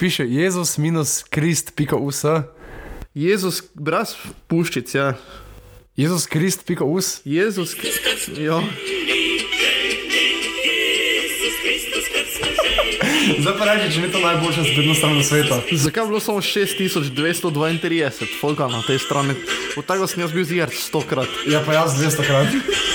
piše Jezus minus Krist, pika us. Jezus, brez puščic, ja. Jezus Krist, pika us. Jezus, ja. Zdaj pa reči, če ni to najboljša spletna stran na svetu. Zakaj je bilo samo 6232 folka na tej strani? Od tega sem jaz bil zjert stokrat. Ja, pa jaz 200 krat.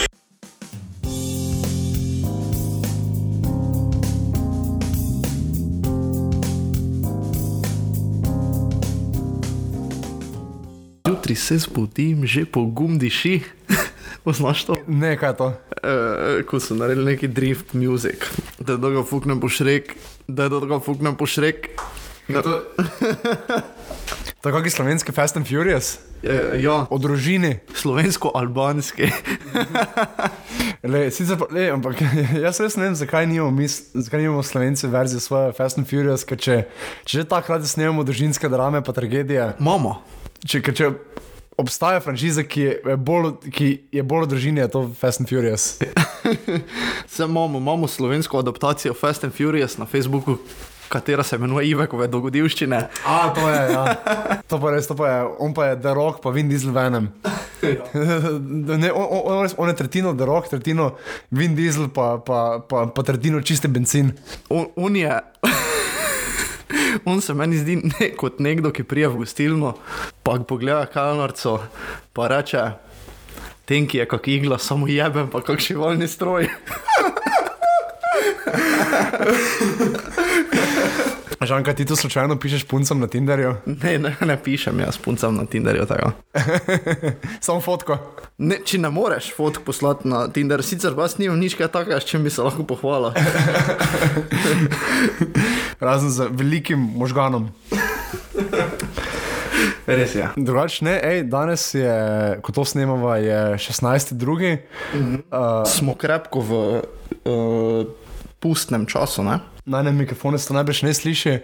Jutri se zbudim, že pogum diši. Poznaš to? Ne, kaj je to? Uh, ko so naredili neki drift music, da dolgo fuknem po šrek, da dolgo fuknem po šrek. Ja, to... Tako kot slovenski Fast and Furious, Uh, ja, o družini. slovensko-albanski. Le, sicer pa, le, ampak jaz res ne vem, zakaj nimamo, mi, zakaj nimamo slovenci verzije svoje Fast and Furious, ker če, če že tako radi snemamo družinske drame pa tragedije, Mama. če, če obstaja franšiza, ki je bolj, ki je bolj o družini, je to Fast and Furious. Zdaj imamo, imamo slovensko adaptacijo Fast and Furious na Facebooku, katera se imenuje Ivekove dogodivščine. A, to je, ja. To pa res, to pa je, on pa je The Rock, pa Vin Diesel venem. ne, on, on, on, on je tretjino The Rock, tretjino Vin Diesel, pa, pa, pa, pa tretjino čiste benzin. On, on je. On se meni zdi ne, kot nekdo, ki prije v gostilno, pa pogleda kalnarco, pa reče, tenki je kak igla, samo jebem, pa kak šivalni stroj. Žanka, ti to slučajno pišeš puncem na Tinderju? Ne, ne, ne pišem jaz puncem na Tinderju. Samo fotko. Ne, če ne moreš fotk poslati na Tinder, sicer jaz nimam nič kaj takega, s čim bi se lahko pohvalil. Razen z velikim možganom. Res je. Drugač ne, ej, danes je, ko to snemamo, je 16.2. Uh, Smo krepko v uh, pustnem času, ne? na enem mikrofonu se to najbrž ne sliši,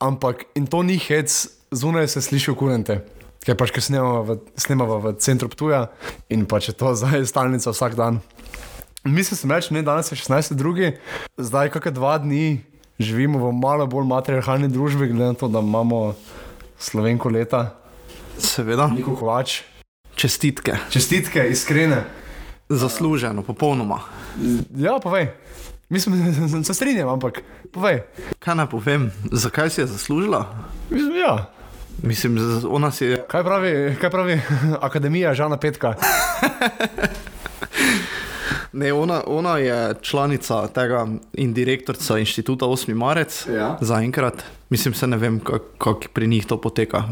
ampak in to ni hec, zunaj se sliši kurente. Ker pač, ker snemamo v, snemamo v centru Ptuja in pač je to zdaj stalnica vsak dan. Mislim, reči, ne, danes je 16.2. Zdaj, kakšne dva dni živimo v malo bolj matriarhalni družbi, glede na to, da imamo slovenko leta, Seveda. Niko Kovač. Čestitke. Čestitke, iskrene. Zasluženo, popolnoma. Ja, povej. Mislim, da se strinjam, ampak povej. Kaj naj povem, zakaj si je zaslužila? Mislim, ja. Mislim, ona si je. Kaj pravi, kaj pravi Akademija Žana Petka? Ne, ona, ona je članica tega in direktorica inštituta 8. marec. Ja. Zaenkrat. Mislim, se ne vem, kako kak pri njih to poteka.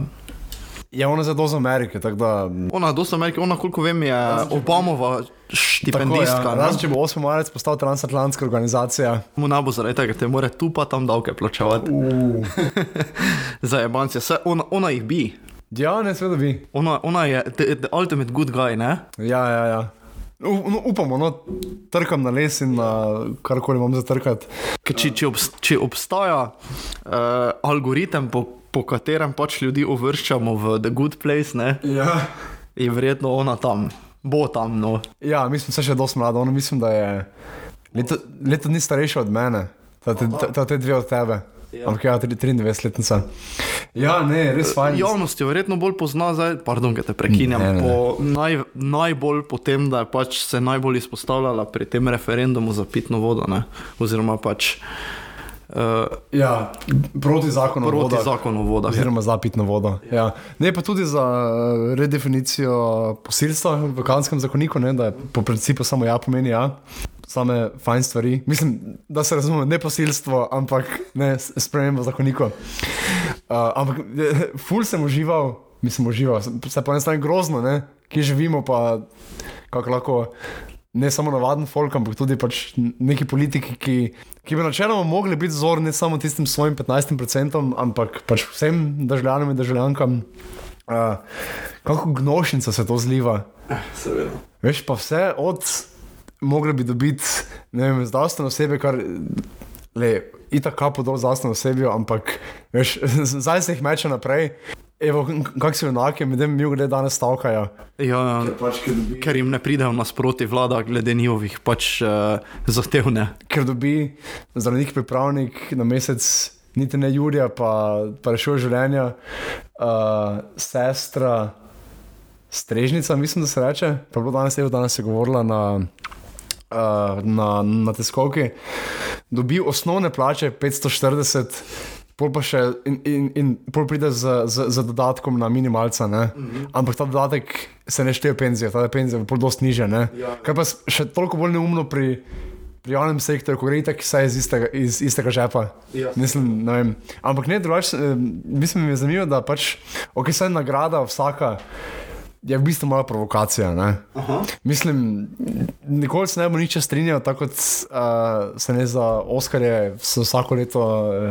Je ona za dozo Amerike, tako da. Ona, dosta Amerike, ona, koliko vem, je Obamova štipendistka. Tako, ja. Razen če bo 8. marec postal transatlantska organizacija. Mu ne bo zaradi tega, ker te more tu pa tam davke plačevati. Uh. Za jebance, Saj ona, ona jih bi. Ja, ne, seveda bi. Ona, ona je the, the ultimate good guy, ne? Ja, ja, ja. U, no, upamo, no, trkam na les in na karkoli imam za trkati. Če, če, obst, če obstaja uh, algoritem, po, po katerem pač ljudi uvrščamo v The Good Place, ne, Ja. je verjetno ona tam, bo tam. No. ja, mislim, da je še dosti mlada. Ona mislim, da je leto, leto dni starejša od mene, ta te, ta, ta te dve od tebe. Ja. Ampak ja, 23-letnica. Ja, ne, res fajn. Javnost jo verjetno bolj pozna, zdaj, pardon, da te prekinjam, Ne, ne. po naj, najbolj po tem, da je pač se najbolj izpostavljala pri tem referendumu za pitno vodo, ne, oziroma pač uh, Ja, proti zakonu o proti vodah. zakonu o vodah. ja. Oziroma za pitno vodo. Ja. Ne, pa tudi za eh, redefinicijo posilstva v kanskem zakoniku, ne, da je po principu samo ja pomeni ja. Same fajn stvari. Mislim, da se razume, ne posilstvo, ampak ne spremembo zakonika. Uh, ampak eh, ful sem užival, mislim, užival, se pa ne stane grozno, ne, ki živimo, pa kako lahko. Ne samo navaden folk, ampak tudi pač neki politiki, ki, ki bi načeloma mogli biti vzor ne samo tistim svojim 15%, ampak pač vsem državljanom in državljankam. Uh, kako gnošnica se to zliva. Seveda. Veš pa vse od, mogli bi dobiti, ne vem, zdravstveno osebe, kar le, itak kapo dol zdravstveno osebjo, ampak veš, zdaj se jih meče naprej. Evo, kak si enake, medtem mi glede danes stavkajo. Ja, Pač, ker, dobi, ker jim ne pridejo nasproti vlada glede njihovih pač uh, zahtevne. ker dobi zdravnik pripravnik na mesec niti ne Jurija, pa, pa rešuje življenja, uh, sestra Strežnica, mislim, da se reče, pa je bilo danes, evo, danes je govorila na, uh, na, na tiskovki, dobi osnovne plače 540. Pol pa še in, in, in pol pride z, z, z dodatkom na minimalca, mm -hmm. ampak ta dodatek se ne šteje penzije, ta penzija je pol dosti niže. Ja. Kaj pa še toliko bolj neumno pri, pri javnem sektorju, ko gre tako vse iz istega, iz istega žepa. Ja. Mislim, ne vem. Ampak ne drugače, eh, mislim, mi je zanimivo, da pač, ok, saj nagrada vsaka je v bistvu mala provokacija. Ne? Mislim, nikoli se ne bo nič strinjal, tako kot uh, se ne za Oskarje, so vsako leto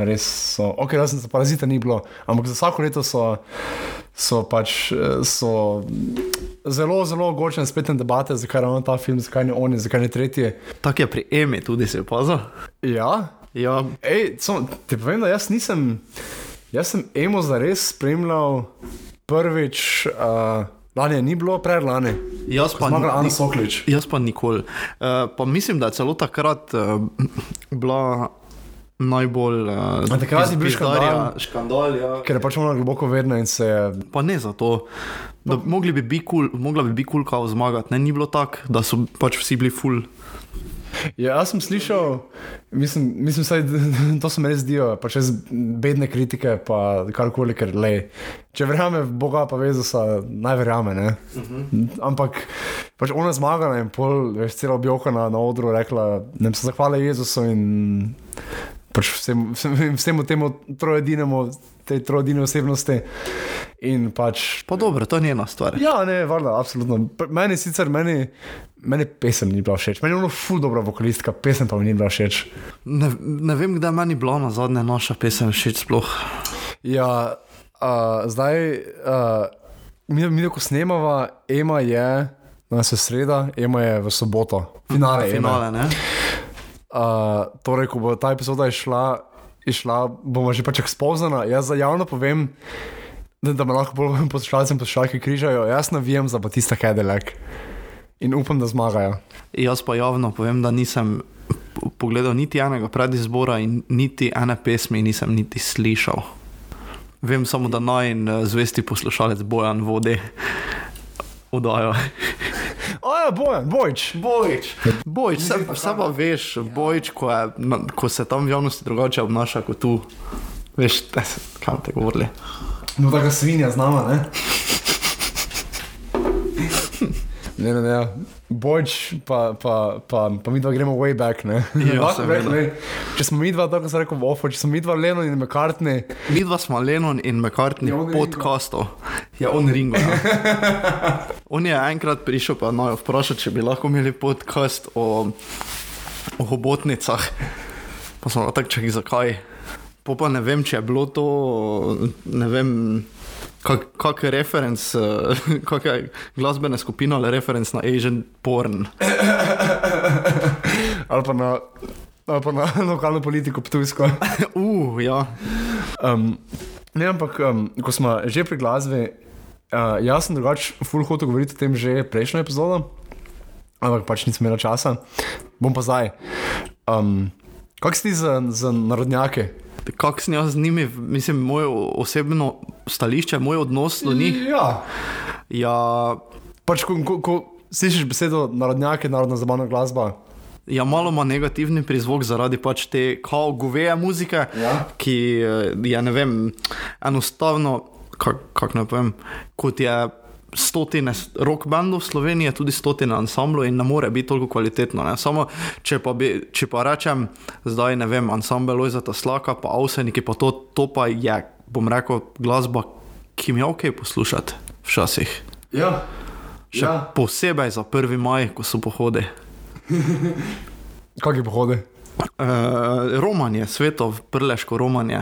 res, so, ok, razen za parazite ni bilo, ampak za vsako leto so, so pač eh, so zelo, zelo ogorčene spletne debate, zakaj ravno ta film, zakaj ne oni, zakaj ne tretji. Tako je pri Emi tudi se opazil. Ja, Ja, Ej, samo, ti povem, da jaz nisem, jaz sem emo zares spremljal prvič, uh, lani je ni bilo, predlani. jaz pa, Zmagal ni- Soklič. jaz pa nikoli. Uh, pa mislim, da je celo takrat uh, bila najbolj. Uh, takrat je bil škandal? škandal ja. Ker je pač ona globoko verna in se je Pa ne zato, da mogli bi biti kul, mogla bi biti kul, cool, kao zmagati. Ne, ni bilo tako, da so pač vsi bili full. Ja, jaz sem slišal, mislim, mislim saj, to se mi res zdijo, pa čez bedne kritike, pa karkoli, ker le. Če verjame v Boga, pa ve, da so naj verjame. Ne? Uh -huh. Ampak pač ona zmagala in pol, veš, celo objoka na, na odru rekla, da se zahvali Jezusu in pač vsem, vsem, vsemu temu trojedinemu, tej trojedini osebnosti. In pač Pa dobro, to je njena stvar. Ja, ne, valjda, absolutno. Meni sicer, meni, meni pesem ni bila všeč, meni je bilo ful dobra vokalistka, pesem pa mi ni bila všeč. Ne, ne vem, kdaj meni bila na zadnje naša pesem všeč sploh. Ja, uh, zdaj, uh, mi, mi ko snemava, Ema je, danes je sreda, Ema je v soboto, finale. Finale, ne? Uh, torej, ko bo ta epizoda išla, išla bomo že pač ekspozana. Jaz za javno povem, da, da me lahko bolj poslušalci in poslušalke križajo. Jaz navijem za Batista Cadillac in upam, da zmagajo. Jaz pa javno povem, da nisem pogledal niti enega predizbora in niti ene pesmi nisem niti slišal. Vem samo, da naj in eh, zvesti poslušalec Bojan vodi oddajo. O ja, Bojan, Bojč. Bojč, Bojč, vse, vse pa veš, Bojč, ko, je, na, ko se tam v javnosti drugače obnaša kot tu. Veš, te, kam te govorili. No, taka svinja z nama, ne? Ne, ne, ne. Bojč, pa, pa, pa, pa mi dva gremo way back. Ne? Ja, Lahko seveda. rekli, če smo mi dva, tako se reče, v ofo, če smo mi dva Lennon in McCartney, Mi dva smo Lenon in McCartney Je podcastov. Je on Ringo. Ja. on je enkrat prišel pa naj vprašal, če bi lahko imeli podcast o, o hobotnicah. Pa smo tako čakali, zakaj. Po pa ne vem, če je bilo to, ne vem, kak, kak referenc, eh, kakšna glasbena skupina ali referenc na Asian porn. ali pa na, ali pa na lokalno politiko Ptujsko. Uh, ja. Um, ne, ampak um, ko smo že pri glasbi, uh, jaz sem drugač full hotel govoriti o tem že prejšnjo epizodo, ampak pač nisem imel časa. Bom pa zdaj. Um, Kako si ti za, za narodnjake? Kako sem jaz z njimi, mislim, moje osebno stališče, moj odnos do njih. Ja. Ja, Pač, ko, ko, ko slišiš besedo narodnjake, narodna zabavna glasba. ja, malo ima negativni prizvok zaradi pač te kao goveje muzike, Ja. ki eh, je ne vem, enostavno, kako kak ne povem, kot je. Stotine rock bandov v Sloveniji, tudi stotine ansamblov in ne more biti toliko kvalitetno. Ne. Samo če pa, bi, če pa rečem, zdaj ne vem, ansambl Lojzata Slaka, pa Avseniki, pa to, to pa je, bom rekel, glasba, ki mi je ok poslušati včasih. Ja. Še ja. posebej za 1. maj, ko so pohodi. Kakšne pohode? Uh, romanje, svetov, prleško romanje.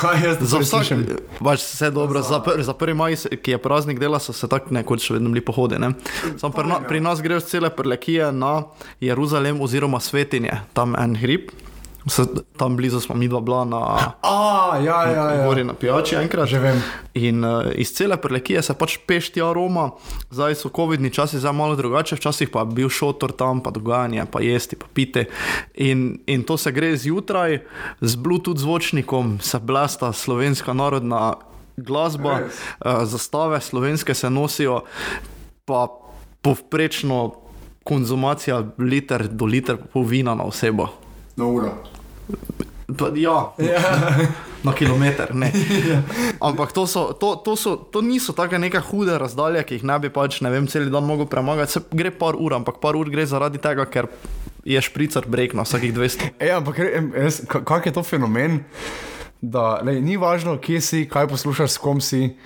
Kaj jaz Za vsak, slišim? pač vse dobro, za, pr, za 1. maj, ki je praznik dela, so se tako nekoč še vedno bili pohodi. Ne? Sam pri, na, pri nas grejo cele prlekije na Jeruzalem oziroma svetinje, tam en hrib. Se, tam blizu smo mi dva bila na A, ja, ja, ja. gori na pijači enkrat. Že vem. In uh, iz cele prelekije se pač peš tja Roma, zdaj so COVID-ni časi, zdaj malo drugače, včasih pa je bil šotor tam, pa dogajanje, pa jesti, pa pite. In, in to se gre zjutraj z Bluetooth zvočnikom, se blasta slovenska narodna glasba, Res? uh, zastave slovenske se nosijo, pa povprečno konzumacija liter do liter pol vina na osebo. Na uro. Pa, ja, Ja. na kilometr. Ne. Ampak to, so, to, to, so, to niso tako neke hude razdalje, ki jih ne bi pač ne vem, cel dan mogel premagati. Se gre par ur, ampak par ur gre zaradi tega, ker je špricer brek na vsakih 200. E, ampak kak je to fenomen, da lej, ni važno, kje si, kaj poslušaš, s kom si.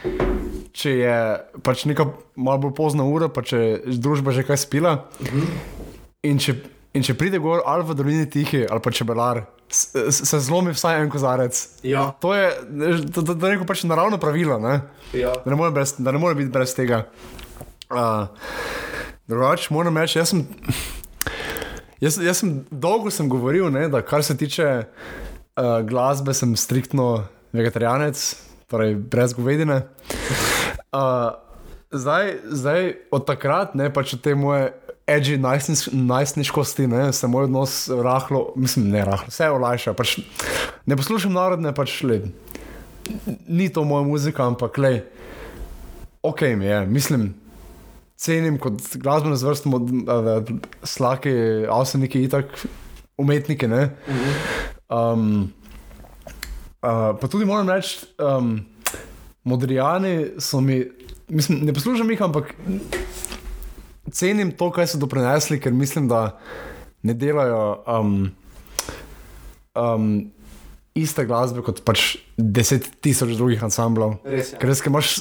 Če je pač neka malo bolj pozna ura, pa če družba že kaj spila. In če, in če pride gor ali v dolini tihi ali pa čebelar, se zlomi vsaj en kozarec. Ja. To je, to, to, to je neko pač naravno pravilo, ne? Ja. da, ne brez, da ne more biti brez tega. Uh, drugače, moram reči, jaz sem, jaz, jaz sem dolgo sem govoril, ne, da kar se tiče uh, glasbe, sem striktno vegetarijanec, torej brez govedine. Uh, zdaj, zdaj, od takrat, ne pač od te moje edgy najstniš- najstniškosti, ne, se moj odnos rahlo, mislim, ne rahlo, vse olajša. Pač ne poslušam narodne, pač le, ni to moja muzika, ampak le, ok mi je, mislim. Cenim kot glasbeno zvrst, mod- eh, slaki, avseniki, itak, umetniki. ne. Um, uh, pa tudi moram reči, um, modrijani so mi, mislim, ne poslušam jih, ampak cenim to, kaj so doprinesli, ker mislim, da ne delajo um, um, iste glasbe kot pač deset tisoč drugih ansamblov. Res je. Ker res, imaš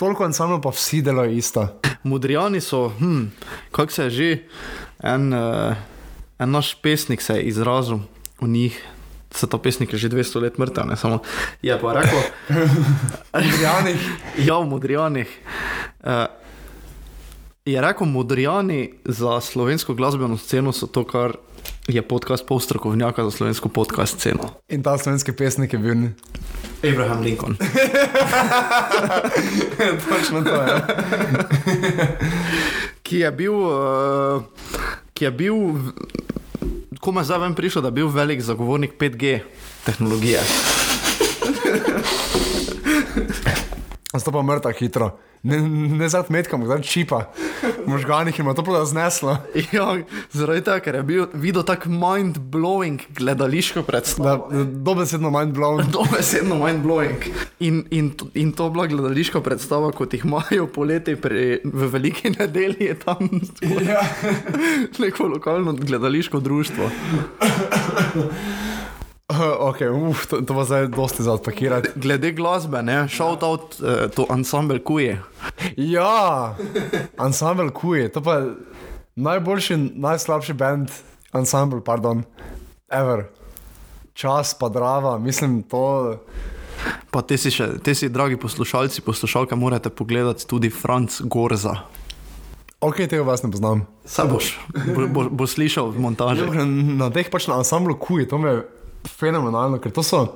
toliko ansamblov, pa vsi delajo isto. Modrijani so, hm, kako se je že, en, uh, en naš pesnik se je izrazil o njih. Se ta pesnik je že 200 let mrtev, ne samo. Je pa rekel, Modrijani. ja, v Modrijanih. Uh, je rekel, Modrijani za slovensko glasbeno sceno so to, kar je podcast pol strokovnjaka za slovensko podcast sceno. In ta slovenski pesnik je bil. Abraham Lincoln. Točno to je. ki je bil, uh, ki je bil, ko me zdaj vem prišel, da je bil velik zagovornik 5G tehnologije. Zato pa mrta hitro. Ne, ne zdaj metkam, zdaj čipa. V možganih ima to pa zneslo. Ja, zaradi tega, ker je bil videl tako mind-blowing gledališko Da, predstavo. dobesedno mind blown. Dobesedno mind-blowing. In, in, to- in to bila gledališka predstava, kot jih imajo poleti pri, v veliki nedelji, je tam Ja. neko lokalno gledališko društvo. ok, uf, to, to pa zdaj dosti za odpakirati. Glede glasbe, ne, shout out uh, to ensemble Kuje. Ja, ansambl Kuj, to pa je najboljši, najslabši band, ansambl, pardon, ever. Čas pa drava, mislim, to. Pa te si, še, te si, dragi poslušalci, poslušalke, morate pogledati tudi Franz Gorza. Ok, tega vas ne poznam. Saj boš, bo, bo, bo slišal v montaži. Na teh pač na ansamblu Kuj, to me je fenomenalno, ker to so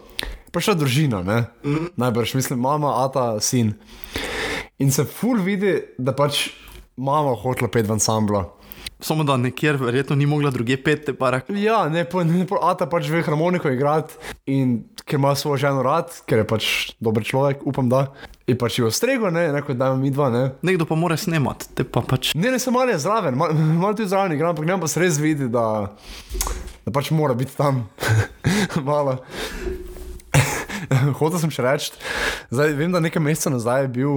pač ta družina, ne? Mm. Najbrž, mislim, mama, ata, sin. In se ful vidi, da pač mama hotela pet v ansamblu. Samo da nekjer verjetno ni mogla druge peti, pa rekla. Ja, ne, po, ne po, ata pač ve harmoniko igrati in ker ima svojo ženo rad, ker je pač dober človek, upam da. In pač jo strego, ne, neko da mi dva, ne. Nekdo pa mora snemati, te pa pač. Ne, ne, sem malo je zraven, malo mal tudi zraven igram, ampak ne pa se res vidi, da, da pač mora biti tam. malo. Hotel sem še reči, zdaj vem, da nekaj mesecev nazaj je bil,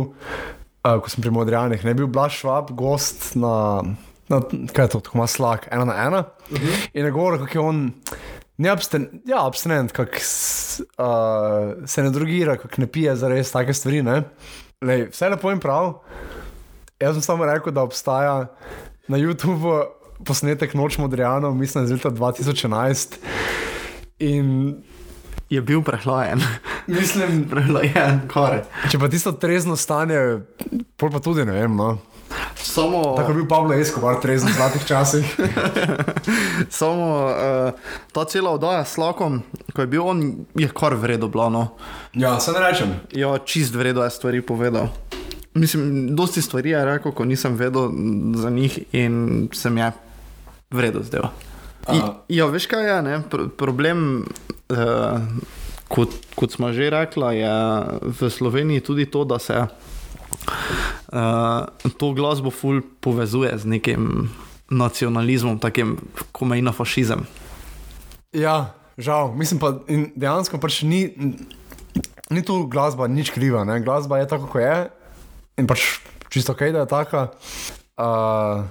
uh, ko sem pri Modrijanih, ne bil Blaž Švab, gost na, na kaj je to, tako ima slak, ena na ena. Uh -huh. In je govoril, kako je on. Ne absten, ja, abstinent, kako uh, se ne drogira, kako ne pije za res take stvari. ne. Lej, vse lepo in prav. Jaz sem samo rekel, da obstaja na YouTubu posnetek Noč Modrijanov, mislim, iz leta 2011. In Je bil prehlajen. mislim, prehlajen, kar. če pa tisto trezno stanje, pol pa tudi ne vem. No. Samo, Tako je bil Pablo Escobar, trezen v zlatih časih. samo uh, ta cela oddaja s Lakom, ko je bil on, je kar vredno blano. ja, se ne rečem. Ja, čist vredno je stvari povedal. Mislim, dosti stvari je rekel, ko nisem vedel za njih in se mi je vredno zdel. Aha. Ja, veš kaj je, ne? Pr problem, uh, kot, kot smo že rekla, je v Sloveniji tudi to, da se uh, to glasbo ful povezuje z nekim nacionalizmom, takim, ko meji na fašizem. Ja, žal. Mislim pa, dejansko pač ni, ni tu glasba nič kriva. Ne? Glasba je tako, kot je in pač čisto ok, da je taka. Uh,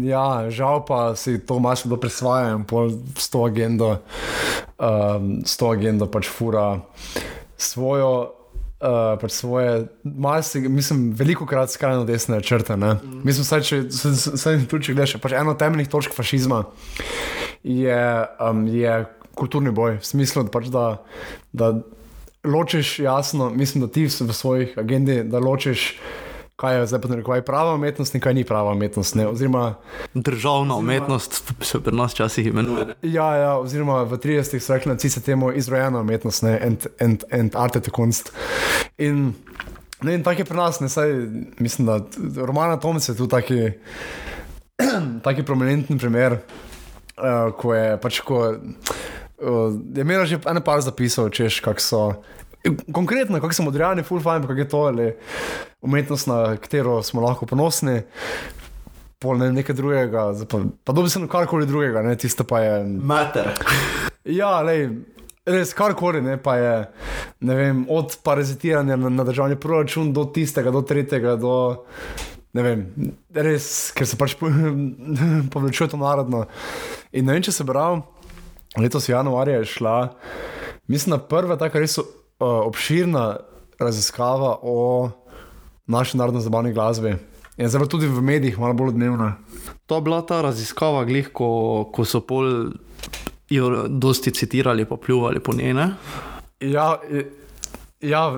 ja, žal pa si to malo do prisvaja in pol s to agendo, um, s to agendo pač fura svojo. Uh, pač svoje, malo si, mislim, veliko krat skrajno desne črte. Ne? Mislim, saj, če, saj, tudi če gledaš, pač eno temeljnih točk fašizma je, um, je kulturni boj, v smislu, da, pač da, da ločiš jasno, mislim, da ti v svojih agendi, da ločiš, kaj je zdaj pa prava umetnost in kaj ni prava umetnost. Ne? Oziroma, Državna umetnost se pri nas včasih imenuje. ja, ja, oziroma v 30-ih so rekli nacisti temu izrojena umetnost, ne, and, and, and arte te kunst. In, ne, in tako je pri nas, ne, saj, mislim, da Romana Tomec je tu taki, taki prominenten primer, uh, ko je pač, ko uh, je imela že ene par zapisov, češ, kak so. Konkretno, kako so modrijani, full fajn, kako je to ali umetnost, na katero smo lahko ponosni, pol ne nekaj drugega, pa, pa dobi se na karkoli drugega, ne, tisto pa je. Mater. Ja, lej, res karkoli, ne, pa je, ne vem, od parazitiranja na, na državni proračun do tistega, do tretjega, do, ne vem, res, ker se pač po- povečuje to narodno. In ne vem, če se bral, letos januarja je šla, mislim, na prva taka res uh, obširna raziskava o naši narodno-zabavni glasbi. In zdaj tudi v medijih, malo bolj dnevna. To je bila ta raziskava, glih, ko, ko so pol jo dosti citirali, pa pljuvali po njej. ne? Ja, je- ja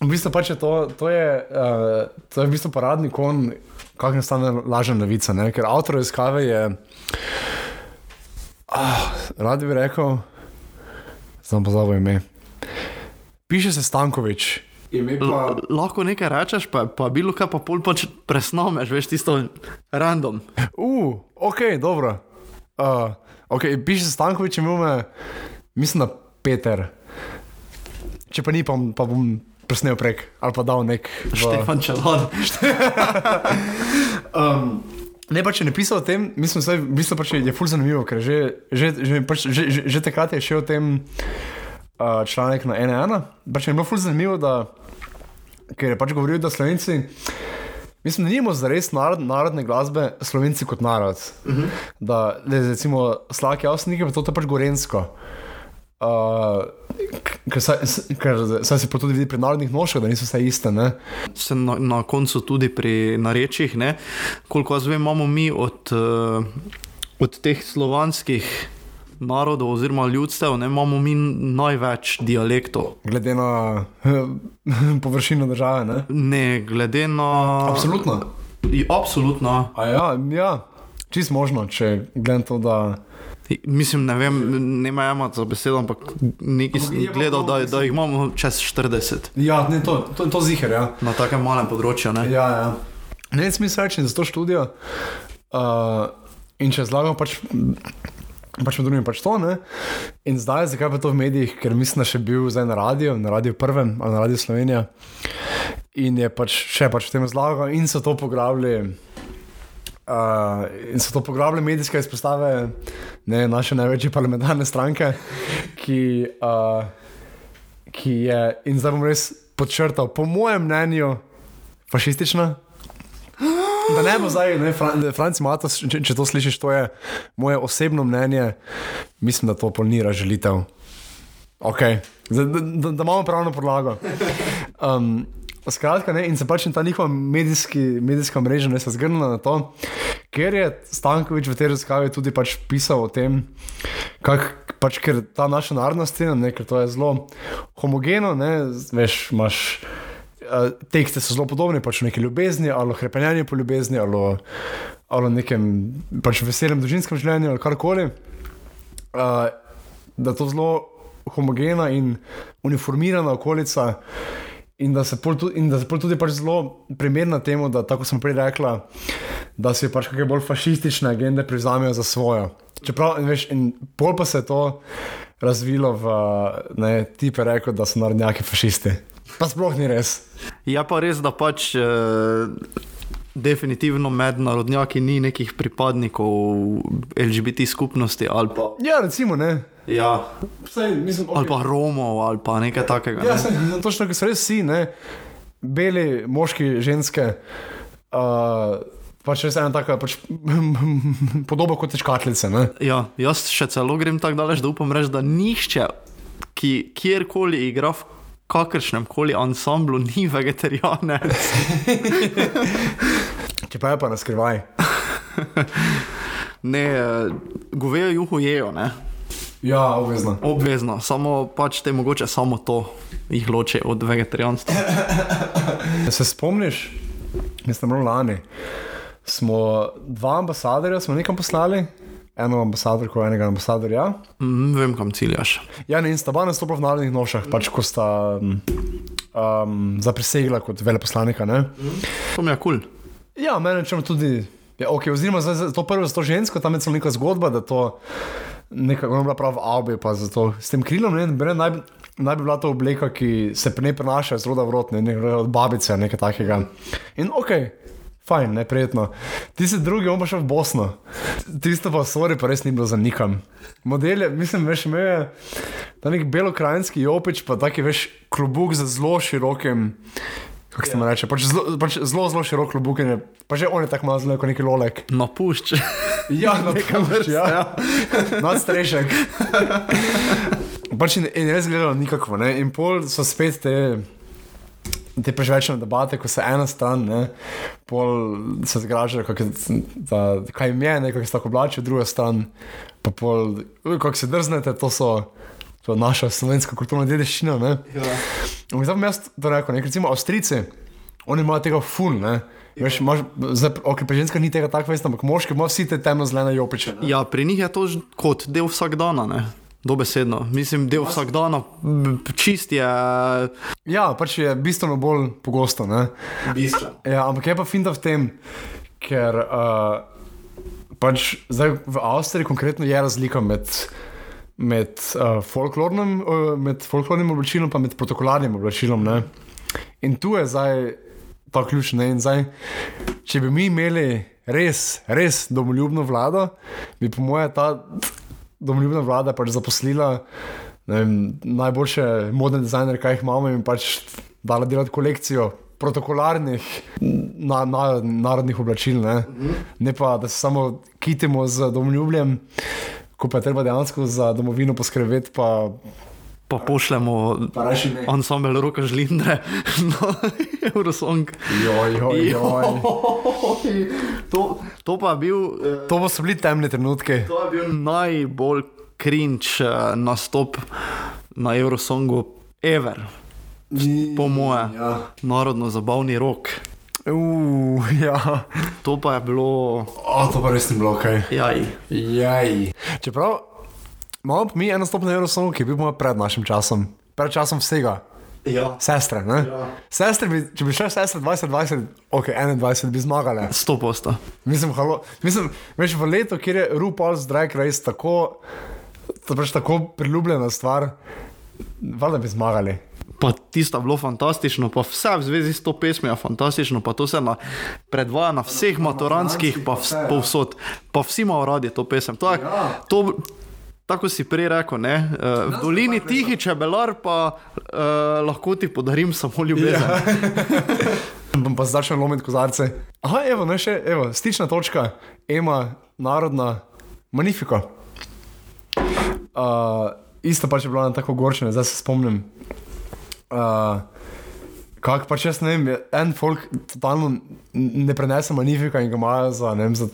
v bistvu pač je to, to, je, uh, to je v bistvu paradni kon, kako nastane lažna novica. Ne? Ker avtor raziskave je, ah, rad bi rekel, pa zavo ime. Piše se Stankovič. Ime L lahko nekaj rečeš, pa, pa bilo kaj pa pol pač presnomeš, veš tisto random. Uh, ok, dobro. Uh, okay, piše se Stankovič, imel me, mislim, da Peter. Če pa ni, pa, pa bom presnel prek ali pa dal nek. v- Štefan Čelan. Um, ne, pa če ne pisal o tem, mislim, da je pač je ful zanimivo, ker že, že, že, pač, že, že, že takrat je šel o tem uh, članek na NN. Pač je bilo ful zanimivo, da, ker je pač govoril, da Slovenci. Mislim, da nimamo zares narod, narodne glasbe, slovenci kot narod. Uh -huh. Da, le, recimo, slake avstnike, pa to je pač gorensko. Uh, ker saj, ker saj se pa tudi vidi pri narodnih nošah, da niso vse iste. Ne? Se na, na koncu tudi pri narečjih, koliko jaz vem, imamo mi od, uh, od teh slovanskih narodov oziroma ljudstev, ne, imamo mi največ dialektov. Glede na površino države. Ne? Ne, glede na. Absolutno. I, absolutno. A ja, ja, čist možno, če gledam to, da. Mislim, ne vem, ne imam za besedo, ampak nekaj sem gledal, da, da jih imamo čez 40 Ja, ne, to, to, to ziger, ja. na takem malem področju. Ne? Ja, ja. Ne, smisel reči za to študijo. Uh, in če zlagam, pač, pač med drugim pač to. Ne? In zdaj, zakaj pa to v medijih, ker mislim, da še bil zdaj na radiju, na radiju prvem ali na radiju Slovenija. In je pač še pač v tem zlagal in so to pograbili. Uh, in so to pograbili medijske izpostave ne, naše največje parlamentarne stranke, ki, uh, ki je, in zdaj bom res podčrtal, po mojem mnenju, fašistična. Da ne bo zdaj, ne, Fran, Franci Matos, če, če to slišiš, to je moje osebno mnenje, mislim, da to polnira želitev. Okay. Da, da, da, imamo pravno podlago. Um, skratka, ne, in se pač ta njihova medijski, medijska mreža ne se zgrnila na to, ker je Stankovič v tej raziskavi tudi pač pisal o tem, kak, pač, ker ta naša narodna scena, ne, ker to je zelo homogeno, ne, veš, imaš. Uh, tekste so zelo podobni, pač o neki ljubezni, ali o krepenjanju po ljubezni, ali ali o nekem pač veselem družinskem življenju, ali karkoli. Uh, da je to zelo homogena in uniformirana okolica. In da se tudi, in da se tudi pač zelo primerna temu, da, tako sem prej rekla, da se pač kakšne bolj fašistične agende privzamejo za svojo. Čeprav, in veš, in pol pa se je to razvilo v ne, tipe rekel, da so narodnjaki fašisti. Pa sploh ni res. Je pa res, da pač eh, definitivno med narodnjaki ni nekih pripadnikov LGBT skupnosti pa, Ja, recimo, ne. ja, Saj, mislim, ali pa Romov ali pa nekaj takega. Ja, ne. saj, točno, ker so res vsi, ne. Beli, moški, ženske. Uh, pač res ena taka pač, podoba kot škatlice. Ne? Ja, jaz še celo grem tako daleč, da upam reči, da nihče, ki kjerkoli igra v kakršnem koli ansamblu, ni vegetarijanec. Čeprav je pa na skrivaj. Ne, eh, govejo juho jejo, ne? Ja, obvezno. obvezno, samo pač te mogoče samo to jih loči od vegetarijanstva. Se spomniš, mislim, da lani smo dva ambasadorja smo nekam poslali, eno ambasadorko, enega ambasadorja. Mm, vem, kam ciljaš. Ja, ne, in sta oba nastopila v narodnih nošah, pač ko sta um, zaprisegla kot veleposlanika. Ne? To mi je kul. Cool. Ja, meni rečemo tudi, ja, okay, oziroma za, za to prvo, za to žensko, tam je celo neka zgodba, da to nekako ona je bila prav v Albi, pa zato s tem krilom, ne, ne, naj, bi- naj bi bila to obleka, ki se njej prenaša iz roda v rod, ne, ne, od babice, nekaj takega. In ok. Fajn, ne prijetno. Ti si drugi, on pa šel v Bosno. Tisto pa, sorry, pa res ni bilo za nikam. Model je, mislim, veš, imel je ta nek belokrajinski jopič, pa taki veš, klobuk z zelo širokim, kako se mu reče, pač zelo, pač zelo, zelo širok klobuk in je, pa že on je tako malo zelo kot neki lolek. Napušč. Ja, na kamer, ja. Nadstrešek. pač in, in res gledalo nikakvo, ne? In pol so spet te, te prežvečne debate, ko se ena stran, ne, pol se zgražajo, kak da, kaj jim je, ne, kako se tako oblačijo, druga stran, pa pol, kako se drznete, to so. To je naša slovenska kulturna dediščina. ne. Ja. Zdaj jaz to rekel, ne, recimo Avstrijci, oni imajo tega ful, ne. Veš, imaš, zdaj, ok, pri ženskah ni tega tako, veste, ampak moški imajo vsi te temno-zelene jopiče. ne. ja, pri njih je to kot del vsakdana, ne? Dobesedno. Mislim, del vsakdana, čist je. Ja, pač je bistveno bolj pogosto. Ja, ampak je pa finta v tem, ker uh, pač zdaj v Avstriji konkretno je razlika med, med, uh, folklornim, uh, med folklornim oblačilom in med protokolarnim oblačilom. Ne? In tu je zdaj ta ključ. Ne? In zdaj, če bi mi imeli res, res domoljubno vlado, bi po mojem ta domoljubna vlada pač zaposlila vem, najboljše modne dizajnerje, kaj jih imamo, in pač dala delati kolekcijo protokolarnih na, na, narodnih oblačil. Ne? ne pa, da se samo kitimo z domoljubljem, ko pa je treba dejansko za domovino poskrbeti. Pa, Pa pošljemo ansambl roka žlindre na Eurosong. Joj, joj, joj. To, to pa je bil. eh, To so bili temni trenutki. To je bil najbolj cringe uh, nastop na Eurosongu ever, po moje. Ja. Narodno zabavni rok. Uh, ja. To pa je bilo. O, to pa res ni bilo kaj. Jaj. Jaj. Čeprav imamo pa mi eno stopno Eurosong, ki je bil pred našim časom, pred časom vsega. Ja. Sestre, ne? Ja. Sestre, bi, če bi šel sestre 2020, ok, 21 bi zmagale. Sto posta. Mislim, halo, mislim, veš, v letu, kjer je RuPaul's Drag Race tako, to pač tako priljubljena stvar, valjda bi zmagali. Pa tisto je bilo fantastično, pa vse v zvezi s to pesmijo je fantastično, pa to se na, predvaja na vseh maturantskih, pa vs, povsod. Pa vsi imajo radi to pesem. To je, Ja. to, tako si prej rekel, ne? Uh, v dolini tihi čebelar pa uh, lahko ti podarim samo ljubezen. Ja. Bom pa začel lomiti kozarce. Aha, evo, ne še, evo, stična točka, ema, narodna, magnifiko. Uh, isto pač je bilo na tako gorčene, zdaj se spomnim. Uh, Kako pač jaz ne vem, en folk totalno ne prenese magnifika in ga imajo za, ne vem, za,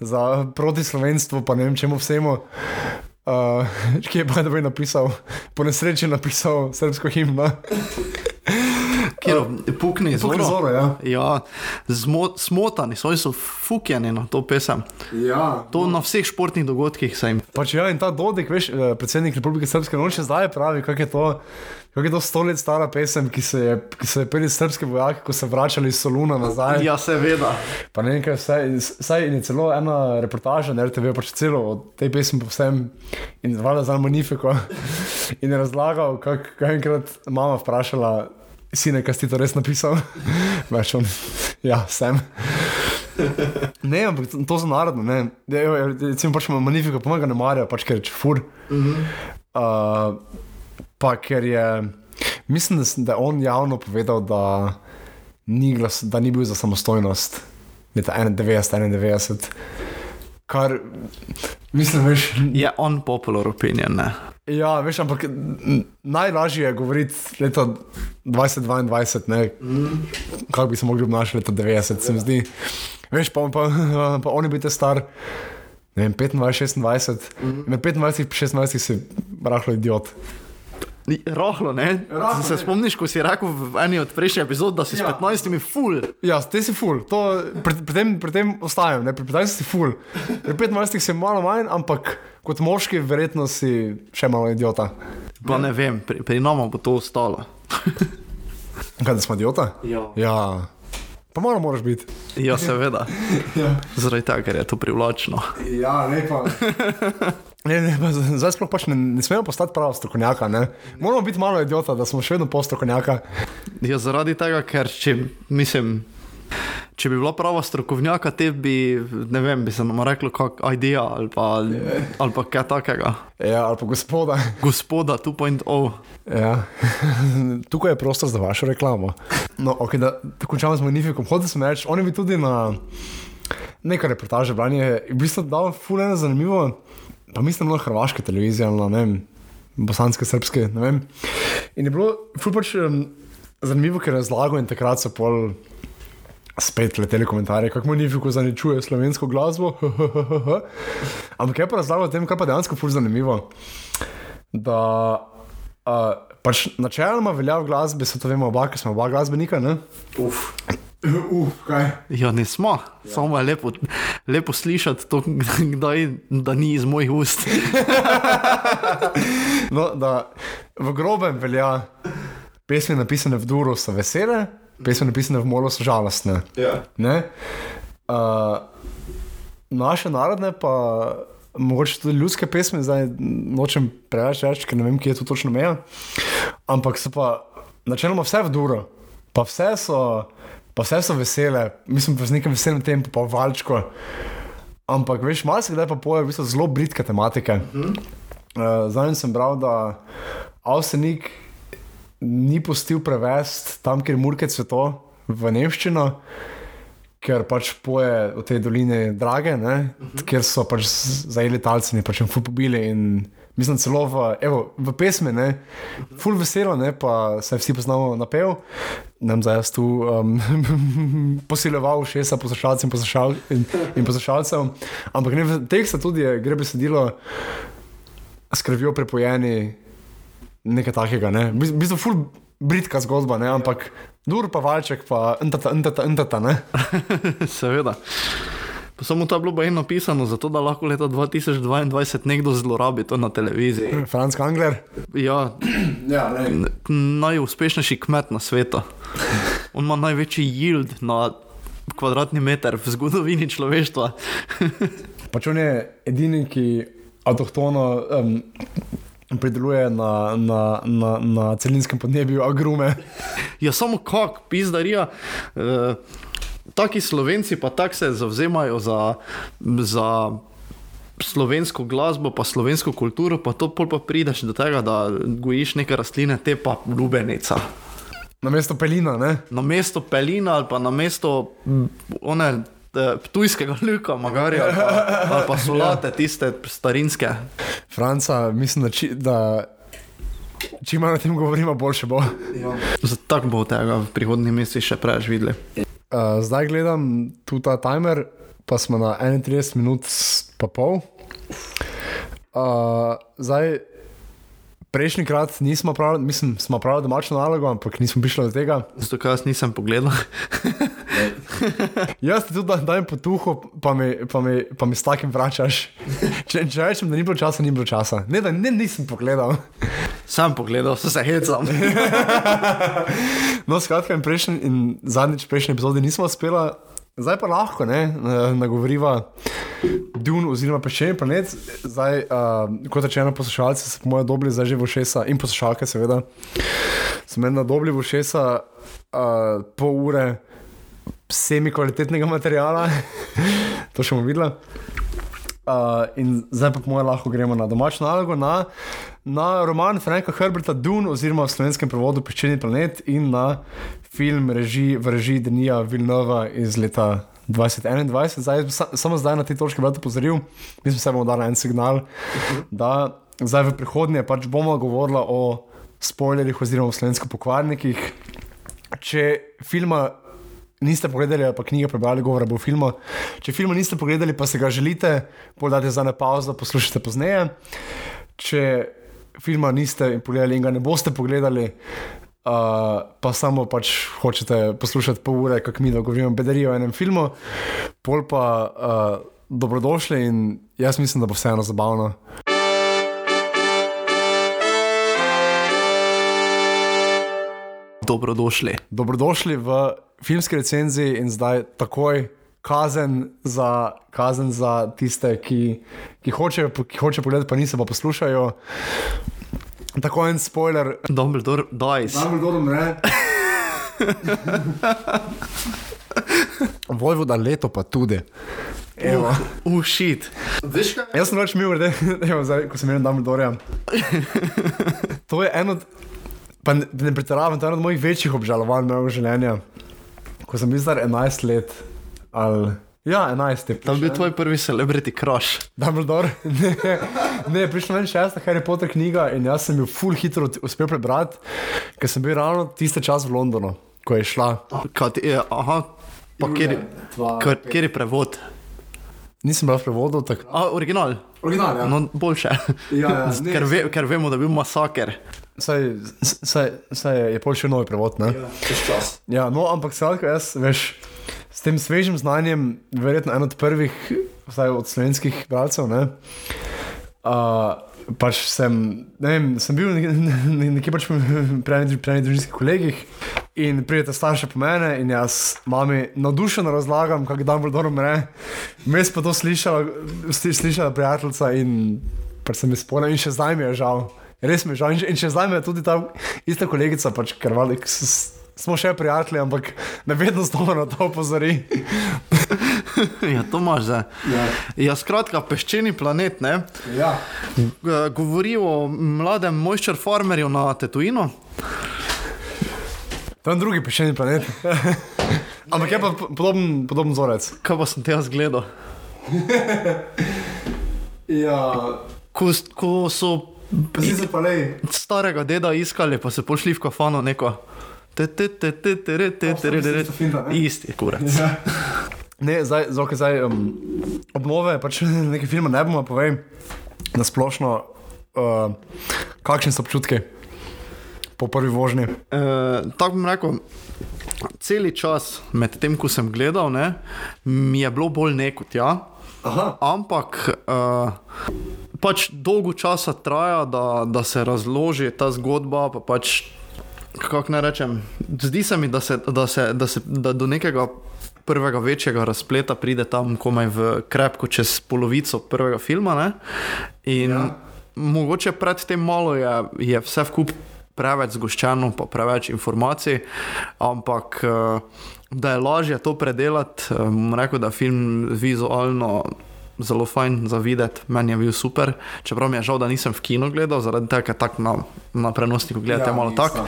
za protislovenstvo, pa ne vem čemu vsemu. Uh, ki je pa da bi napisal, po nesreči napisal srpsko himno. Kjer pukni iz Pukni Zoro, ja. Ja, zmo, smotani, svoji so fukjeni na to pesem. Ja. To na vseh športnih dogodkih se jim. Pač ja, in ta Dodik, veš, eh, predsednik Republike Srpske, on še zdaj pravi, kako je to. Kako je to sto let stara pesem, ki se je, ki so jo peli srpski vojaki, ko so vračali iz Soluna nazaj? Ja, seveda. Pa ne vem, kaj vse. Saj je celo ena reportaža na RTV, pač celo o tej pesmi povsem in zvala za Manifiko. In je razlagal, kako je enkrat mama vprašala, sine, kaj si to res napisal? Več on, ja, sem. Ne, ampak to za narodno, ne. Ja, ja, Recimo pač Manifiko pomaga ne marja, pač ker je čfur. Uh, pa ker je, mislim, da, da je on javno povedal, da ni, glas, da ni bil za samostojnost leta 91, 91. Kar, mislim, veš, Je on popular opinion, ne? ja, veš, ampak najlažje je govoriti leta 2022, ne, kako bi se mogli obnašati leta 90, se mi zdi. Veš, pa, pa, pa oni biti star, ne vem, 25, 26, med 25 in 26 si rahlo idiot. Rahlo, ne? Rahlo, se ne. spomniš, ko si rekel v eni od prejšnjih epizod, da si Ja. s 15 full. Ja, ti si ful, to, pri, pri, tem, pri tem ostajam, ne? pri 15 si ful. Pri 25 si malo manj, ampak kot moški, verjetno si še malo idiota. Pa ne vem, pri, pri nama bo to ostalo. Kaj, da smo idiota? Ja. Ja, pa malo moraš biti. Ja, seveda. Ja, Zaradi tega, ker je to privlačno. ja lepa. Ne, ne, pa zdaj sploh pač ne, ne smemo postati prava strokovnjaka. Ne? Moramo biti malo idiota, da smo še vedno postrokovnjaka. Ja, zaradi tega, ker če, mislim, če bi bila prava strokovnjaka, te bi, ne vem, bi se nam reklo, kak idea ali pa, ali pa kaj takega. Ja, ali pa gospoda. Gospoda 2.0. Ja. Tukaj je prostor za vašo reklamo. No, okay, da, da končamo z Magnifikom. Hodil sem reči, oni bi tudi na nekaj reportaže branje, v bistvu dal fuleno zanimivo, pa mislim na hrvaške televizije ali na ne vem, bosanske, srpske, ne vem. In je bilo ful pač um, zanimivo, ker je razlagal in takrat so pol spet leteli komentarje, kako Magnifiko zaničuje slovensko glasbo. Ampak je pa razlagal o tem, kar pa dejansko ful zanimivo. Da uh, pač načeloma velja v glasbi, se to vemo oba, ker smo oba glasbenika. Ne? Uf. Uf, kaj. Ja, nismo, ja. samo je lepo, lepo slišati to, kdaj, da ni iz mojih ust. No, da v grobem velja, pesmi napisane v duru so vesele, pesmi napisane v molu so žalostne. Ja. Ne? Uh, naše narodne pa. Mogoče tudi ljudske pesmi, zdaj nočem preveč reči, ker ne vem, kje je to točno meja. Ampak so pa načeloma vse v duro, pa vse so, pa vse so vesele, mislim, pa z nekim veseljem tempo, pa valčko. Ampak veš, malo se kdaj pa poje v bistvu zelo britke tematike. Uh, Zdaj sem bral, da Avsenik ni pustil prevesti tam, kjer je Murke cveto v Nemščino ker pač poje v tej dolini drage, ne, uh -huh. kjer so pač zajeli talci in pač jim ful pobili. In mislim celo v, evo, v pesmi, ne, ful veselo, ne, pa se vsi poznamo na pev. Nam zdaj jaz tu um, posileval šesa poslušalcev in, poslušal, in, in poslušalcev. Ampak ne, v tekstu tudi je, gre besedilo s krvjo prepojeni nekaj takega. Ne. V bistvu ful britka zgodba, ne, ampak dur pa valček pa ntata, ntata, ntata, ne. Seveda. Pa samo to je bilo baje napisano, zato da lahko leta 2022 nekdo zlorabi to na televiziji. Franz Angler. Ja, Ja, ne. najuspešnejši kmet na svetu. On ima največji yield na kvadratni meter v zgodovini človeštva. Pač on je edini, ki avtohtono um, prideluje na, na, na, na celinskem podnebju agrume. Ja, samo kak, pizdarija. E, taki slovenci pa tako se zavzemajo za, za slovensko glasbo, pa slovensko kulturo, pa to pol pa prideš do tega, da gojiš neke rastline, te pa lubenica. Na mesto pelina, ne? Na mesto pelina ali pa na mesto one. eh, Ptujskega luka, magarja, ali pa, ali pa solate, tiste starinske. Franca, mislim, da, či, da čim manj o tem govorimo, boljše bo. Zato tako bo tega v prihodnjih mesecih še preveč videli. Uh, zdaj gledam tu ta timer, pa smo na 31 minut pa pol. Uh, zdaj, Prejšnjikrat nismo pravili, mislim, smo pravili domačo nalogo, ampak nismo prišli do tega. Zato, ker jaz nisem pogledal. Jaz ti tudi da- dajem potuho, pa mi, pa mi, pa mi s takim vračaš. Če, če rečem, da ni bilo časa, ni bilo časa. Ne, da ne, nisem pogledal. Sam pogledal, se se hecam. No, skratka, in, prejšnji, in zadnjič prejšnji epizodi nismo uspeli, zdaj pa lahko ne, na- nagovoriva Dun oziroma peščeni planet. Zdaj, uh, kot rečeno, poslušalci so po mojem dobili zdaj že v ušesa in poslušalke, seveda. So meni dobili v ušesa uh, pol ure semi kvalitetnega materiala, to še bomo videli. Uh, in zdaj pa, po mojem, lahko gremo na domačo nalogo, na, na roman Franka Herberta Dune, oziroma v slovenskem prevodu Peščeni planet, in na film reži, v režiji Denija Vilnova iz leta 2021. Zdaj, sa, samo zdaj na tej točki bi rad opozoril, mislim, da bomo dali en signal, da zdaj v prihodnje pač bomo govorili o spoilerjih oziroma o slovenskih pokvarnikih. Če filma niste pogledali, ali pa knjige prebrali, govora bo o filmu. Če filma niste pogledali, pa se ga želite, podate za ne pauzo, poslušajte pozneje. Če filma niste pogledali in ga ne boste pogledali, uh, pa samo pač hočete poslušati pol ure, kako mi govorimo bedarijo o enem filmu, pol pa uh, dobrodošli in jaz mislim, da bo vseeno zabavno. Dobrodošli. Dobrodošli v filmski recenziji in zdaj takoj kazen za, kazen za tiste, ki, ki, hočejo, ki hočejo pogledati, pa niso pa poslušajo. Tako en spoiler. Dumbledore dies. Dumbledore umre. Vojvoda leto pa tudi. Evo. Ušit. Jaz sem več mil, da ko sem imel Dumbledorja. To je eno, od- pa ne, ne pretiravam, to je eno od mojih večjih obžalovanj mojega življenja. Ko sem bil star 11 let, ali ja, 11 je. To je bil tvoj prvi celebrity crush. Dumbledore. Ne, ne prišla je šesta Harry Potter knjiga in jaz sem jo full hitro uspel prebrati, ker sem bil ravno tiste čas v Londonu, ko je šla. Kad, je, aha, pa kjer, kjer, kjer je prevod? Nisem bil v prevodu, tako. A, original. Original, ja. No, boljše. Ja, ja, ne, ker, ve, ker vemo, da je bil masaker. Saj, saj, saj je pol še novi prevod, ne? Ja, no, ampak skratka, jaz, veš, s tem svežim znanjem, verjetno en od prvih, vsaj od slovenskih bralcev, ne. Uh, pač sem, ne vem, sem bil ne- ne- nekje pač pri enih družinskih kolegih in pridete starše po mene in jaz mami navdušeno razlagam, kako Dumbledore umre. Mes pa to slišala, sli- slišala prijateljica in pač sem jih spomnil in še zdaj mi je žal. Res mi je žal in še, in še zdaj me je tudi ta ista kolegica, pač krvali, smo še prijatelji, ampak me vedno znova na to opozori. ja, to imaš zdaj. Ja. Ja, skratka, peščeni planet, ne? Ja. Govori o mladem moisture farmerju na Tetuinu. Je drugi pešeni planet. ampak je pa podoben, podoben vzorec. Kaj pa sem te jaz gledal? Ja, Ko, ko so se pa lej. starega deda iskali, pa se pošli v kafano neko. Re. Isto finta, ne? Isti, kurac. Ne, zdaj, zdaj, zdaj um, obnove, pač nekaj filma ne bomo povedali, na splošno, uh, kakšni so občutki po prvi vožnji. E, tako bom rekel, cel čas med tem, ko sem gledal, ne, mi je bilo bolj nekot, ja. Aha. Ampak uh, pač dolgo časa traja, da, da se razloži ta zgodba. Pa pač, kako naj rečem, zdi se mi, da, se, da, se, da, se, da do nekega prvega večjega razpleta pride tam komaj v krepko čez polovico prvega filma. Ne? In ja. mogoče predtem malo je, je vse vkup. Preveč zgoščeno, pa preveč informacij, ampak eh, da je lažje to predelati, eh, bom rekel, da film vizualno zelo fajn za videti, meni je bil super. Čeprav mi je žal, da nisem v kinu gledal, zaradi tega, ker tako na, na prenosniku gledate ja, malo tako.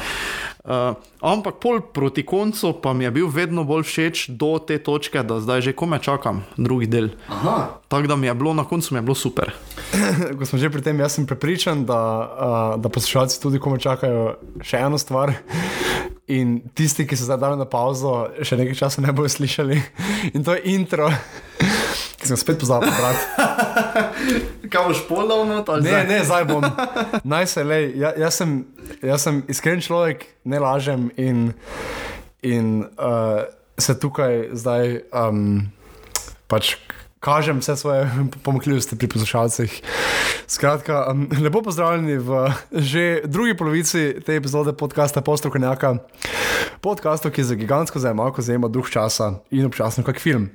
Uh, ampak pol proti koncu pa mi je bil vedno bolj všeč do te točke, da zdaj že kome čakam drugi del. Tako da mi je bilo na koncu mi je bilo super. Ko smo že pri tem, jaz sem prepričan, da, uh, da poslušalci tudi kome čakajo še eno stvar. In tisti, ki so zdaj dali na pauzo, še nekaj časa ne bodo slišali. In to je intro, sem ga spet pozabil, brat. Kaj boš podal not? Ne, zdaj? ne, zdaj bom. Naj se le. Ja, jaz, sem, jaz sem iskren človek, ne lažem in, in uh, se tukaj zdaj um, pač kažem vse svoje pomakljivosti pri poslušalcih. Skratka, um, lepo pozdravljeni v že drugi polovici te epizode podcasta Postrokovnjaka. Podcastu, ki za gigantsko zajemalko zajema duh časa in občasno kak film.